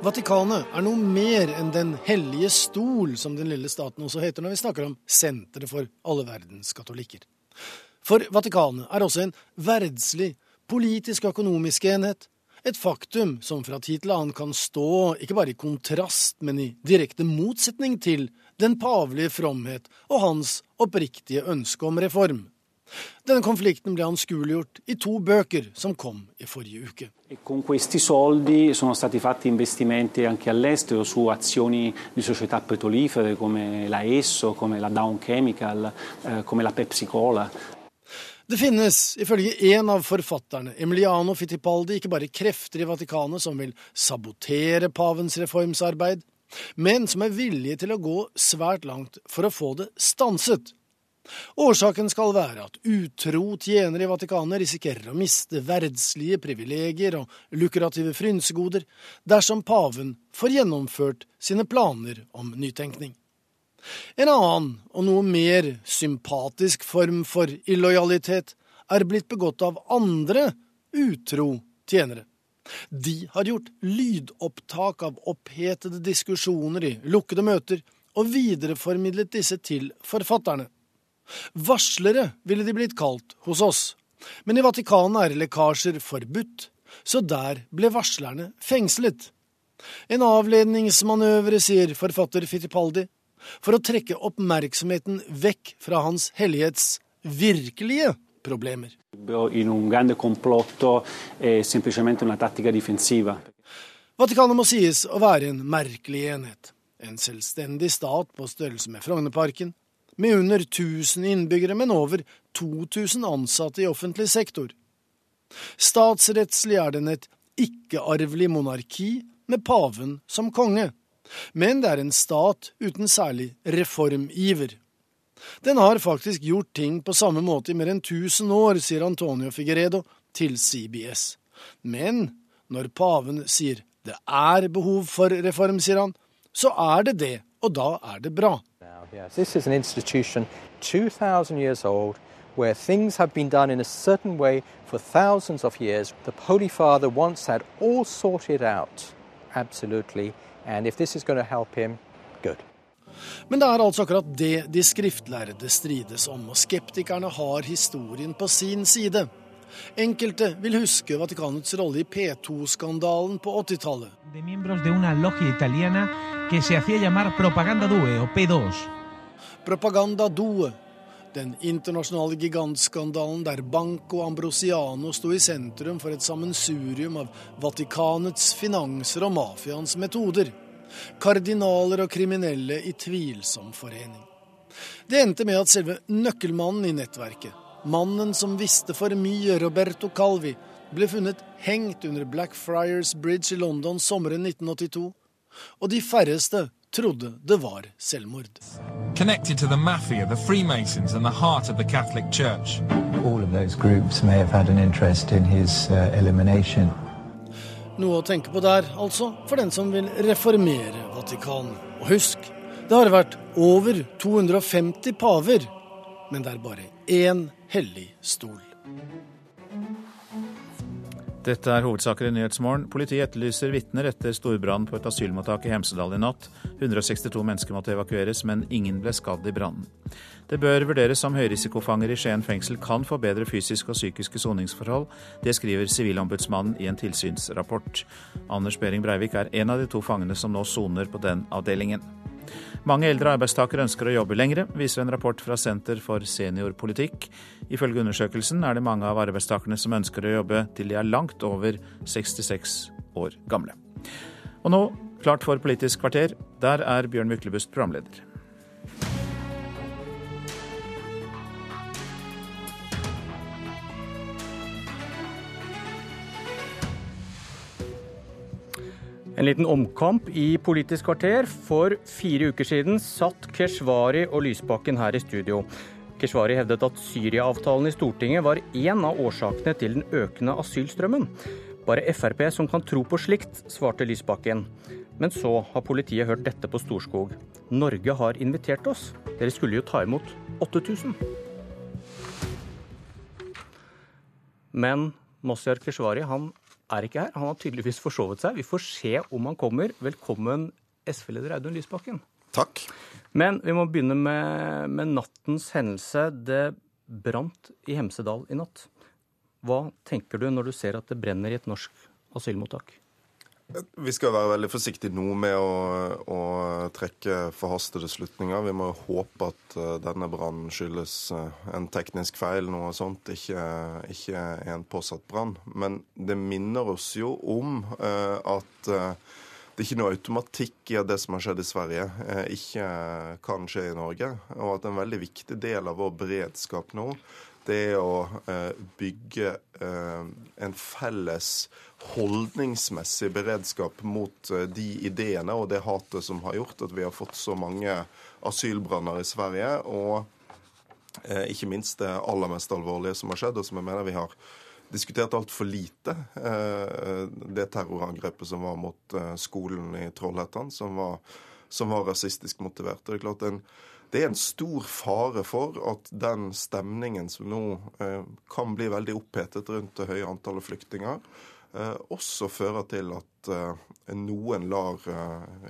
Vatikanet er noe mer enn Den hellige stol, som den lille staten også heter når vi snakker om senteret for alle verdens katolikker. For Vatikanet er også en verdslig, politisk og økonomisk enhet, et faktum som fra tid til annen kan stå ikke bare i kontrast, men i direkte motsetning til den pavelige fromhet og hans oppriktige ønske om reform. Denne konflikten ble anskueliggjort i to bøker som kom i forrige uke. Con questi soldi sono stati fatti investimenti anche all'estero su azioni di società petrolifere come la Esso, come la Down Chemical, eh, come la Pepsi Cola. Det finnes, ifølge en av forfatterne, Emiliano Fittipaldi, ikke bare krefter i Vatikanet som vil sabotere pavens reformsarbeid, men som er villige til å gå svært langt for å få det stanset. Årsaken skal være at utro tjenere i Vatikanet risikerer å miste verdslige privilegier og lukrative frynsegoder dersom paven får gjennomført sine planer om nytenkning. En annen og noe mer sympatisk form for illojalitet er blitt begått av andre utro tjenere. De har gjort lydopptak av opphetede diskusjoner i lukkede møter og videreformidlet disse til forfatterne. Varslere ville de blitt kalt hos oss, men i Vatikanet er lekkasjer forbudt, så der ble varslerne fengslet. En avledningsmanøvre, sier forfatter Fittipaldi, for å trekke oppmerksomheten vekk fra Hans hellighets virkelige problemer. Vatikanet må sies å være en merkelig enhet. En selvstendig stat på størrelse med Frognerparken, med under 1000 innbyggere, men over 2000 ansatte i offentlig sektor. Statsrettslig er den et ikke-arvelig monarki med paven som konge. Men det er en stat uten særlig reformiver. Den har faktisk gjort ting på samme måte i mer enn 1000 år, sier Antonio Figueredo til CBS. Men når paven sier det er behov for reform, sier han, så er det det, og da er det bra. Yes, this is an institution 2,000 years old where things have been done in a certain way for thousands of years. The Holy Father once had all sorted out, absolutely. And if this is going to help him, good. Men det er altså akkurat det de skriftlærde strides om, og skeptikerne har historien på sin side. Enkelte vil huske Vatikanets rolle i P2-skandalen på 80-tallet. Propaganda Due, den internasjonale gigantskandalen der Banco Ambrosiano sto i sentrum for et sammensurium av Vatikanets finanser og mafiaens metoder. Kardinaler og kriminelle i tvilsom forening. Det endte med at selve nøkkelmannen i nettverket, mannen som visste for mye, Roberto Calvi, ble funnet hengt under Blackfriars Bridge i London sommeren 1982. Og de færreste trodde det var selvmord. Connected to the mafia, the Freemasons and the heart of the Catholic Church. All of those groups may have had an interest in his uh, elimination. Noe å tenke på der, altså, for den som vil reformere Vatikanet. Og husk, det har vært over 250 paver, men det er bare én hellig stol. Dette er hovedsaker i Nyhetsmorgen. Politiet etterlyser vitner etter storbrann på et asylmottak i Hemsedal i natt. 162 mennesker måtte evakueres, men ingen ble skadd i brannen. Det bør vurderes om høyrisikofanger i Skien fengsel kan få bedre fysiske og psykiske soningsforhold. Det skriver Sivilombudsmannen i en tilsynsrapport. Anders Behring Breivik er en av de to fangene som nå soner på den avdelingen. Mange eldre arbeidstakere ønsker å jobbe lengre, viser en rapport fra Senter for seniorpolitikk. Ifølge undersøkelsen er det mange av arbeidstakerne som ønsker å jobbe til de er langt over 66 år gamle. Og nå klart for Politisk kvarter. Der er Bjørn Myklebust programleder. En liten omkamp i Politisk kvarter. For fire uker siden satt Keshvari og Lysbakken her i studio. Keshvari hevdet at Syria-avtalen i Stortinget var én av årsakene til den økende asylstrømmen. Bare Frp som kan tro på slikt, svarte Lysbakken. Men så har politiet hørt dette på Storskog. Norge har invitert oss. Dere skulle jo ta imot 8000. Men Mosjar Keshvari han er ikke her. Han har tydeligvis forsovet seg. Vi får se om han kommer. Velkommen, SV-leder Audun Lysbakken. Takk. Men vi må begynne med, med nattens hendelse. Det brant i Hemsedal i natt. Hva tenker du når du ser at det brenner i et norsk asylmottak? Vi skal være veldig forsiktige nå med å, å, trekke forhastede slutninger. Vi må håpe at uh, denne brannen skyldes uh, en teknisk feil, noe sånt, ikke, ikke en påsatt brann. Men det minner oss jo om uh, at det er ikke noe automatikk i at det som har skjedd i Sverige, ikke kan skje i Norge. Og at en veldig viktig del av vår beredskap nå, det å bygge en felles holdningsmessig beredskap mot eh, de ideene og det hatet som har gjort at vi har fått så mange asylbranner i Sverige. Og eh, ikke minst det aller mest alvorlige som har skjedd, og som jeg mener vi har diskutert altfor lite. Eh, det terrorangrepet som var mot eh, skolen i Trollhättan, som var, som var rasistisk motivert. Det er klart en det er en stor fare for at den stemningen som nå eh, kan bli veldig opphetet rundt det høye antallet flyktninger, Eh, også fører til at eh, noen lar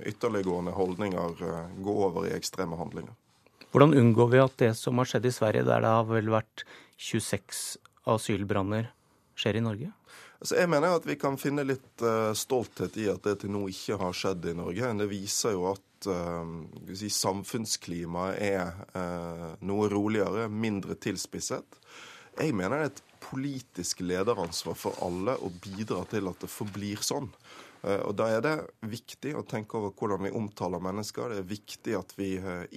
ytterliggående holdninger gå over i ekstreme handlinger. Hvordan unngår vi at det som har skjedd i Sverige, der det har vel vært 26 asylbranner, skjer i Norge? Altså, jeg mener at vi kan finne litt stolthet i at det til nå ikke har skjedd i Norge. Det viser jo at uh, si, samfunnsklimaet er uh, noe roligere, mindre tilspisset. Jeg mener det er et politisk lederansvar for alle å bidra til at det forblir sånn. Og Da er det viktig å tenke over hvordan vi omtaler mennesker. Det er viktig at vi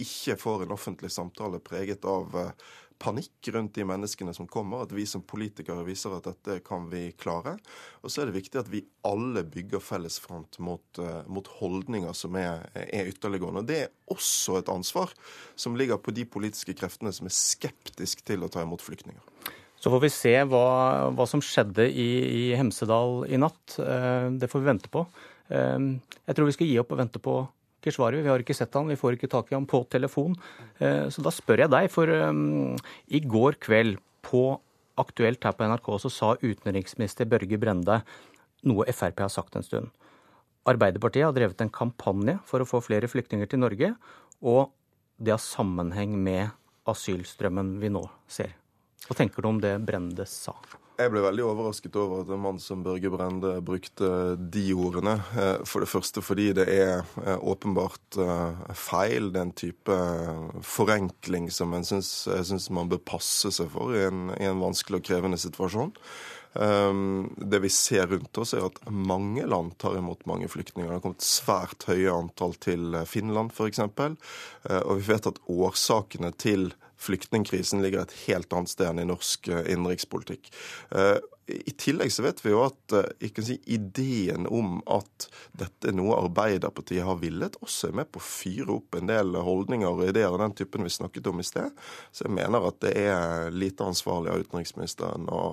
ikke får en offentlig samtale preget av panikk rundt de menneskene som kommer, at vi som politikere viser at dette kan vi klare. Og så er det viktig at vi alle bygger felles front mot, uh, mot holdninger som er, er ytterliggående. Og det er også et ansvar som ligger på de politiske kreftene som er skeptiske til å ta imot flyktninger. Så får vi se hva, hva som skjedde i, i, Hemsedal i natt. Uh, det får vi vente på. Uh, jeg tror vi skal gi opp og vente på Keshvari. Vi har ikke sett han, vi får ikke tak i ham på telefon. Eh, så da spør jeg deg, for um, i går kveld på Aktuelt her på NRK så sa utenriksminister Børge Brende noe Frp har sagt en stund. Arbeiderpartiet har drevet en kampanje for å få flere flyktninger til Norge, og det har sammenheng med asylstrømmen vi nå ser. Hva tenker du om det Brende sa? Jeg ble veldig overrasket over at en mann som Børge Brende brukte de ordene. Eh, for det første fordi det er eh, åpenbart eh, feil, den type forenkling som jeg syns man bør passe seg for i en, i en vanskelig og krevende situasjon. Det vi ser rundt oss, er at mange land tar imot mange flyktninger. Det har kommet svært høye antall til Finland, f.eks. Og vi vet at årsakene til flyktningkrisen ligger et helt annet sted enn i norsk eh, innenrikspolitikk. Eh, I tillegg så vet vi jo at eh, si, ideen om at dette er noe Arbeiderpartiet har villet, også er med på å fyre opp en del holdninger og ideer av den typen vi snakket om i sted. Så jeg mener at det er lite ansvarlig av utenriksministeren å,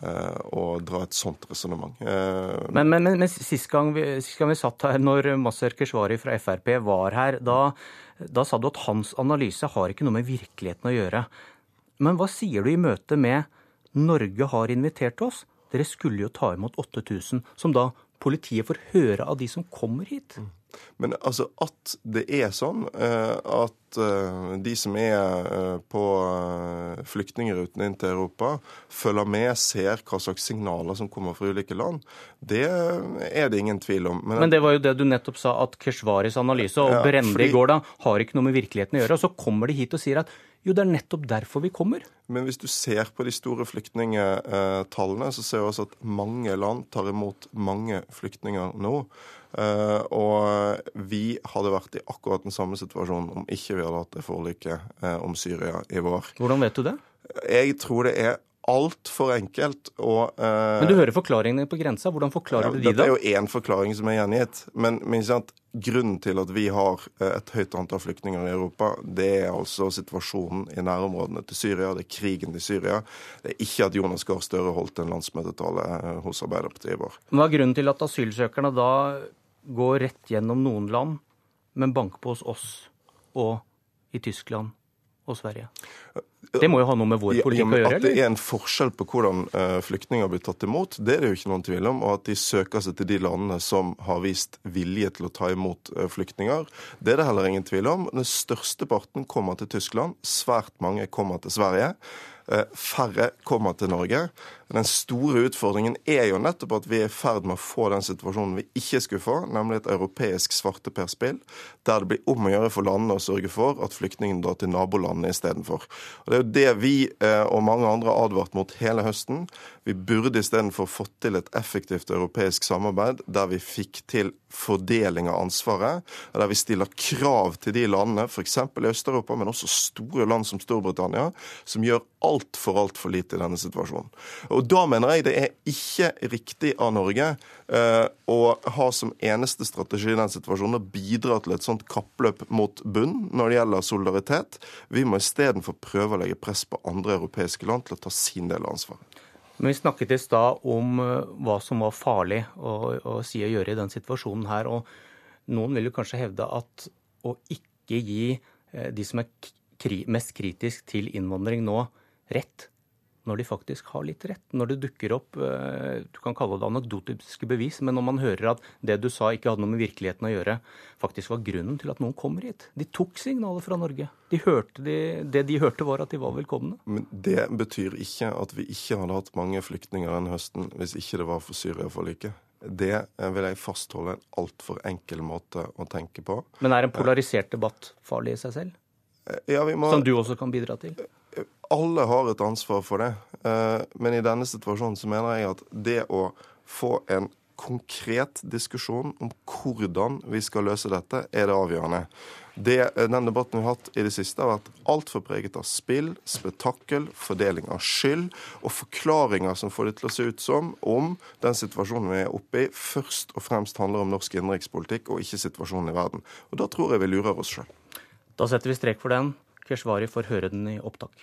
å å dra et sånt resonnement. Men, men, men, men sist, gang vi, sist gang vi satt her, når Maser Keshvari fra Frp var her, da da sa du at hans analyse har ikke noe med virkeligheten å gjøre. Men hva sier du i møte med Norge har invitert oss? Dere skulle jo ta imot 8000, som da politiet får høre av de som kommer hit. Mm. Men altså at det er sånn eh, at eh, de som er eh, på flyktningruten inn til Europa, følger med, ser hva slags signaler som kommer fra ulike land, det er det ingen tvil om. Men, Men det var jo det du nettopp sa, at Keshvaris analyse og ja, Brende fordi... i går da har ikke noe med virkeligheten å gjøre. Og så kommer de hit og sier at jo, det er nettopp derfor vi kommer. Men hvis du ser på de store flyktningtallene, så ser du også at mange land tar imot mange flyktninger nå. Eh, og vi hadde vært i akkurat den samme situasjonen om ikke vi hadde hatt det forliket eh, om Syria i vår. Hvordan vet du det? Jeg tror det er altfor enkelt å uh, Men du hører forklaringene på grensa. Hvordan forklarer ja, du de, da? Dette er jo én forklaring som er gjengitt. Men, men grunnen til at vi har eh, et høyt antall flyktninger i Europa, det er altså situasjonen i nærområdene til Syria. Det er krigen i Syria. Det er ikke at Jonas Gahr Støre holdt en landsmøtetale eh, hos Arbeiderpartiet i vår. Hva er grunnen til at asylsøkerne da går rett gjennom noen land, men banke på hos oss og i Tyskland og Sverige? Det må jo ha noe med vår politikk ja, å gjøre? At det er en forskjell på hvordan uh, flyktninger blir tatt imot, det er det jo ikke noen tvil om. Og at de søker seg til de landene som har vist vilje til å ta imot uh, flyktninger, det er det heller ingen tvil om. Den største parten kommer til Tyskland. Svært mange kommer til Sverige. Uh, færre kommer til Norge. Den store utfordringen er jo nettopp at vi er i ferd med å få den situasjonen vi ikke skulle få, nemlig et europeisk svarteperspill, der det blir om å gjøre for landene å sørge for at flyktningene drar til nabolandene istedenfor. Det er jo det vi eh, og mange andre har advart mot hele høsten. Vi burde istedenfor fått til et effektivt europeisk samarbeid der vi fikk til fordeling av ansvaret, der vi stiller krav til de landene, f.eks. i Øst-Europa, men også store land som Storbritannia, som gjør altfor, altfor lite i denne situasjonen. Og og Da mener jeg det er ikke riktig av Norge uh, å ha som eneste strategi i den situasjonen å bidra til et sånt kappløp mot bunn når det gjelder solidaritet. Vi må istedenfor prøve å legge press på andre europeiske land til å ta sin del av ansvaret. Men Vi snakket i stad om eh, hva som var farlig å, å si og gjøre i den situasjonen her. og Noen vil jo kanskje hevde at å ikke gi eh, de som er mest kritisk til innvandring nå, rett, når de faktisk har litt rett. Når det dukker opp eh, du kan kalle det anekdotiske bevis, men når man hører at det du sa ikke hadde noe med virkeligheten å gjøre, faktisk var grunnen til at noen kommer hit. De tok signaler fra Norge. De hørte de, det de hørte, var at de var velkomne. Men Det betyr ikke at vi ikke hadde hatt mange flyktninger denne høsten hvis ikke det var for Syria-forliket. Det vil jeg fastholde en altfor enkel måte å tenke på. Men er en polarisert debatt farlig i seg selv? Ja, må... Som du også kan bidra til? Alle har et ansvar for det. Eh, men i denne situasjonen så mener jeg at det å få en konkret diskusjon om hvordan vi skal løse dette, er det avgjørende. Det, den debatten vi har hatt i det siste, har vært altfor preget av spill, spetakkel, fordeling av skyld og forklaringer som får det til å se ut som om den situasjonen vi er oppe i, først og fremst handler om norsk innenrikspolitikk og ikke situasjonen i verden. Og Da tror jeg vi lurer oss sjøl. Da setter vi strek for den. Keshvari får høre den i opptak.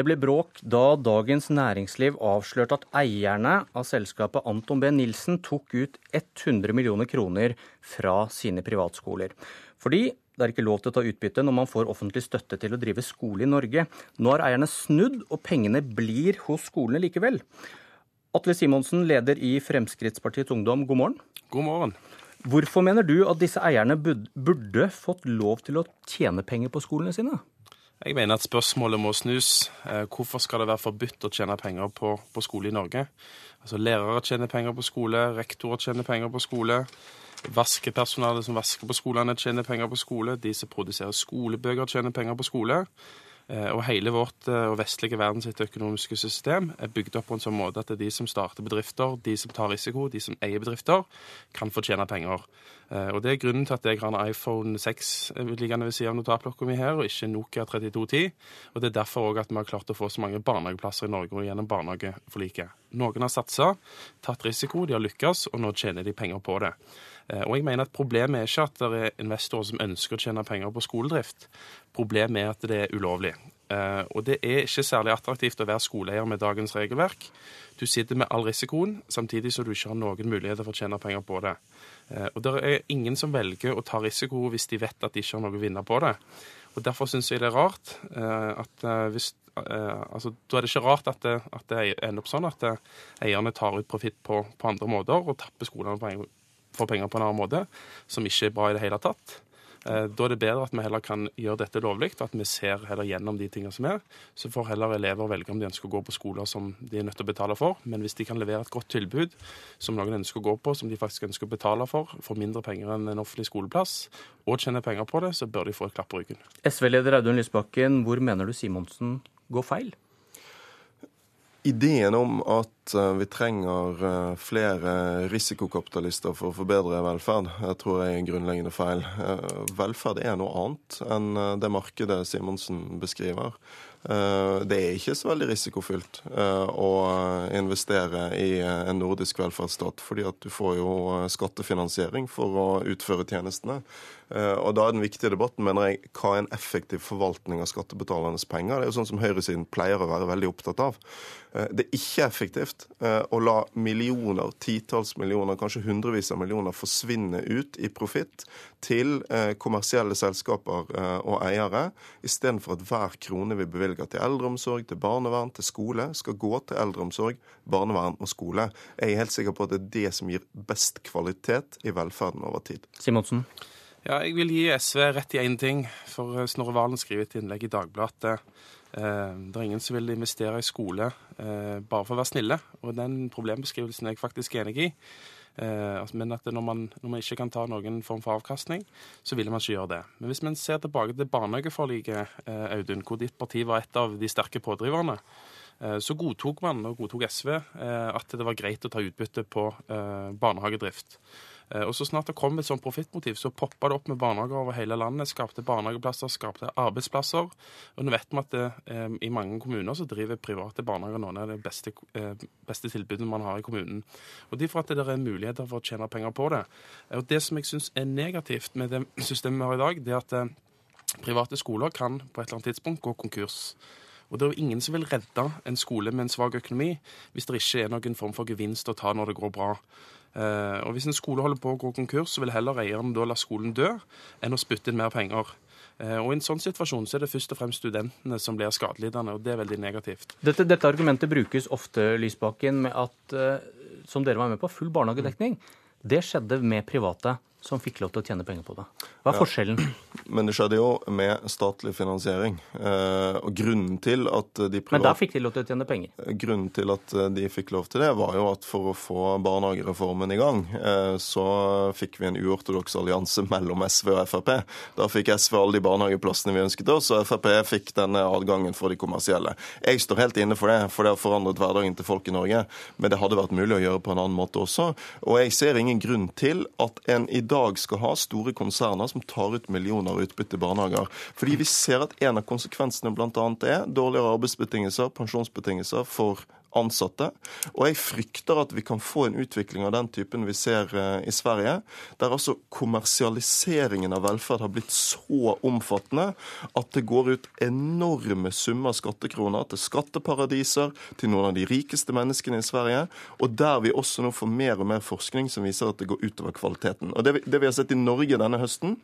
Det ble bråk da Dagens Næringsliv avslørte at eierne av selskapet Anton B. Nilsen tok ut 100 millioner kroner fra sine privatskoler. Fordi det er ikke lov til å ta utbytte når man får offentlig støtte til å drive skole i Norge. Nå har eierne snudd, og pengene blir hos skolene likevel. Atle Simonsen, leder i Fremskrittspartiets Ungdom, god morgen. God morgen. Hvorfor mener du at disse eierne burde fått lov til å tjene penger på skolene sine? Jeg mener at spørsmålet må snus. Eh, hvorfor skal det være forbudt å tjene penger på, på skole i Norge? Altså Lærere tjener penger på skole, rektorer tjener penger på skole. Vaskepersonalet som vasker på skolene, tjener penger på skole. De som produserer skolebøker, tjener penger på skole. Eh, og hele vårt eh, og vestlige verdens økonomiske system er bygd opp på en sånn måte at det er de som starter bedrifter, de som tar risiko, de som eier bedrifter, kan få tjene penger. Eh, og Det er grunnen til at jeg har en iPhone 6 liggende ved siden av notatblokka mi her, og ikke Nokia 3210. Og det er derfor òg at vi har klart å få så mange barnehageplasser i Norge gjennom barnehageforliket. Noen har satsa, tatt risiko, de har lykkes, og nå tjener de penger på det. Eh, og jeg mener at Problemet er ikke at det er investorer som ønsker å tjene penger på skoledrift. Problemet er at det er ulovlig. Eh, og det er ikke særlig attraktivt å være skoleeier med dagens regelverk. Du sitter med all risikoen, samtidig som du ikke har noen muligheter for å tjene penger på det. Eh, og det er ingen som velger å ta risiko hvis de vet at de ikke har noe å vinne på det. Og Derfor syns jeg det er rart at hvis altså, Da er det ikke rart at det, at det ender opp sånn at eierne tar ut profitt på, på, andre måter og tapper skolene på får penger på en annen måte, som ikke er bra i det hele tatt. Eh, da er det bedre at vi heller kan gjøre dette lovlig, at vi ser heller gjennom de tingene som er. Så får heller elever velge om de ønsker å gå på skoler som de er nødt til å betale for. Men hvis de kan levere et godt tilbud som noen ønsker å gå på, som de faktisk ønsker å betale for, for mindre penger enn en offentlig skoleplass, og tjener penger på det, så bør de få et klapp på ryggen. SV-leder Audun Lysbakken, hvor mener du Simonsen går feil? Ideen om at eh, vi trenger eh, flere risikokapitalister for å forbedre velferd, jeg tror jeg er en grunnleggende feil. Eh, velferd er noe annet enn det markedet Simonsen beskriver. Eh, det er ikke så veldig risikofylt eh, å investere i en nordisk velferdsstat, fordi at du får jo skattefinansiering for å utføre tjenestene. Eh, og Da er den viktige debatten mener jeg, hva er en effektiv forvaltning av skattebetalernes penger. Det er jo sånn som høyresiden pleier å være veldig opptatt av. Det er ikke effektivt å la millioner, titalls millioner, kanskje hundrevis av millioner forsvinne ut i profitt til kommersielle selskaper og eiere, istedenfor at hver krone vi bevilger til eldreomsorg, til barnevern, til skole, skal gå til eldreomsorg, barnevern og skole. Jeg er helt sikker på at det er det som gir best kvalitet i velferden over tid. Simonsen? Ja, jeg vil gi SV rett i én ting. For eh, Snorre Valen skriver et innlegg i Dagbladet eh, det er ingen som vil investere i skole eh, bare for å være snille. Og den problembeskrivelsen er jeg faktisk enig i. Eh, altså, men at når man, når man, ikke kan ta noen form for avkastning, så vil man ikke gjøre det. Men hvis man ser tilbake til barnehageforliket, eh, Audun, hvor ditt parti var et av de sterke pådriverne, eh, så godtok man, og godtok SV, at det var greit å ta utbytte på barnehagedrift. Eh, og så snart det kom et sånt profittmotiv, så poppa det opp med barnehager over hele landet. Skapte barnehageplasser, skapte arbeidsplasser. Og nå vet vi at det, eh, i mange kommuner så driver private barnehager noen av de beste, eh, beste tilbudene man har i kommunen. Og Derfor at det er muligheter for å tjene penger på det. Og Det som jeg syns er negativt med det systemet vi har i dag, det er at eh, private skoler kan på et eller annet tidspunkt gå konkurs. Og det er jo ingen som vil redde en skole med en svak økonomi hvis det ikke er noen form for gevinst å ta når det går bra. Eh, og Hvis en skole holder på å gå konkurs, så vil heller eieren da la skolen dø enn å spytte inn mer penger. Eh, og I en sånn situasjon så er det først og fremst studentene som blir skadelidende, og det er veldig negativt. Dette, dette argumentet brukes ofte, Lysbakken, med at, eh, som dere var med på, full barnehagedekning. Det skjedde med private. Som fikk lov til å tjene penger på det. Hva er ja. forskjellen? Men det skjedde jo med statlig finansiering. Eh, og grunnen til at de private... Men da fikk de lov til å tjene penger? Grunnen til at de fikk lov til det, var jo at for å få barnehagereformen i gang, eh, så fikk vi en uortodoks allianse mellom SV og Frp. Da fikk SV alle de barnehageplassene vi ønsket oss, og Frp fikk denne adgangen for de kommersielle. Jeg står helt inne for det, for det har forandret hverdagen til folk i Norge. Men det hadde vært mulig å gjøre på en annen måte også. Og jeg ser ingen grunn til at en i dag skal ha store konserner som tar ut millioner utbytte i barnehager. Fordi vi ser at en av konsekvensene bl.a. er dårligere arbeidsbetingelser, pensjonsbetingelser for ansatte. Og jeg frykter at vi kan få en utvikling av den typen vi ser eh, i Sverige, der altså kommersialiseringen av velferd har blitt så omfattende at det går ut enorme summer skattekroner til skatteparadiser, til noen av de rikeste menneskene i Sverige, og der vi også nå får mer og mer forskning som viser at det går utover kvaliteten. Og det vi, det vi har sett i Norge denne høsten,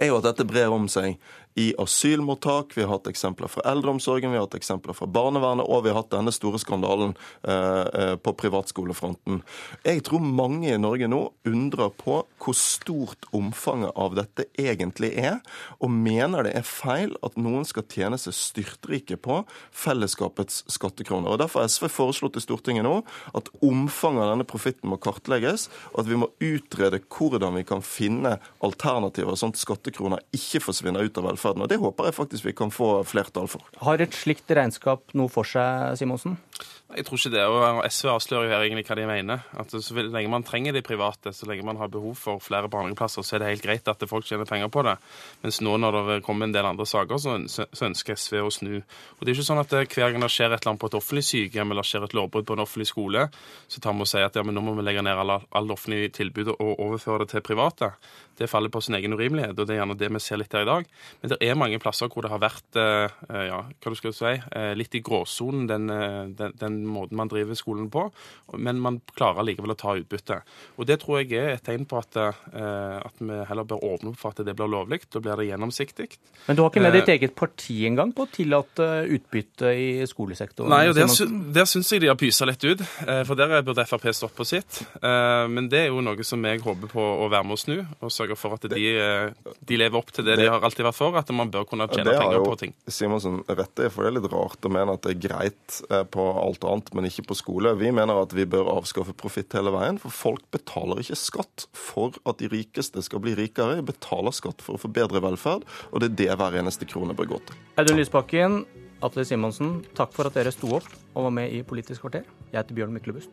er jo at dette brer om seg i asylmottak, vi har hatt eksempler fra eldreomsorgen, vi har hatt eksempler fra barnevernet, og vi har hatt denne store skandalen eh, eh, på privatskolefronten. Jeg tror mange i Norge nå undrer på hvor stort omfanget av dette egentlig er, og mener det er feil at noen skal tjene seg styrtrike på fellesskapets skattekroner. Og Derfor har SV foreslått i Stortinget nå at omfanget av denne profitten må kartlegges, og at vi må utrede hvordan vi kan finne alternativer, sånn at skattekroner ikke forsvinner ut av velferden velferden. Og Det håper jeg faktisk vi kan få flertall for. Har et slikt regnskap noe for seg, Simonsen? Jeg tror ikke det. og SV avslører jo her egentlig hva de mener. At Så lenge man trenger de private, så lenge man har behov for flere barnehageplasser, så er det helt greit at folk tjener penger på det. Mens nå når det kommer en del andre saker, så ønsker SV å snu. Og det er ikke sånn at hver gang det skjer et eller annet på et offentlig sykehjem eller skjer et lovbrudd på en offentlig skole, så tar vi og sier at ja, men nå må vi legge ned alle, alle offentlige tilbud og overføre det til private. Det faller på sin egen urimelighet, og det er gjerne det vi ser litt her i dag. Men det er mange plasser hvor det har vært eh, ja, hva du skal si, eh, litt i gråsonen, den, den, den måten man driver skolen på, men man klarer likevel å ta utbytte. Og Det tror jeg er et tegn på at, eh, at vi heller bør åpne opp for at det blir lovlig. Da blir det gjennomsiktig. Men du har ikke med ditt eget parti engang på å tillate utbytte i skolesektoren? Nei, og der, der syns jeg de har pysa litt ut. For der burde Frp stått på sitt. Men det er jo noe som jeg håper på å være med å snu, og sørge for at de, de lever opp til det, det de har alltid vært for, at man bør kunne tjene penger på ting. Det har jo Simonsen rett i, for det er litt rart å mene at det er greit eh, på alt annet, men ikke på skole. Vi mener at vi bør avskaffe profitt hele veien, for folk betaler ikke skatt for at de rikeste skal bli rikere. De betaler skatt for å få bedre velferd, og det er det hver eneste krone bør gå til. Audun Lysbakken, Atle Simonsen, takk for at dere sto opp og var med i Politisk kvarter. Jeg heter Bjørn Myklebust.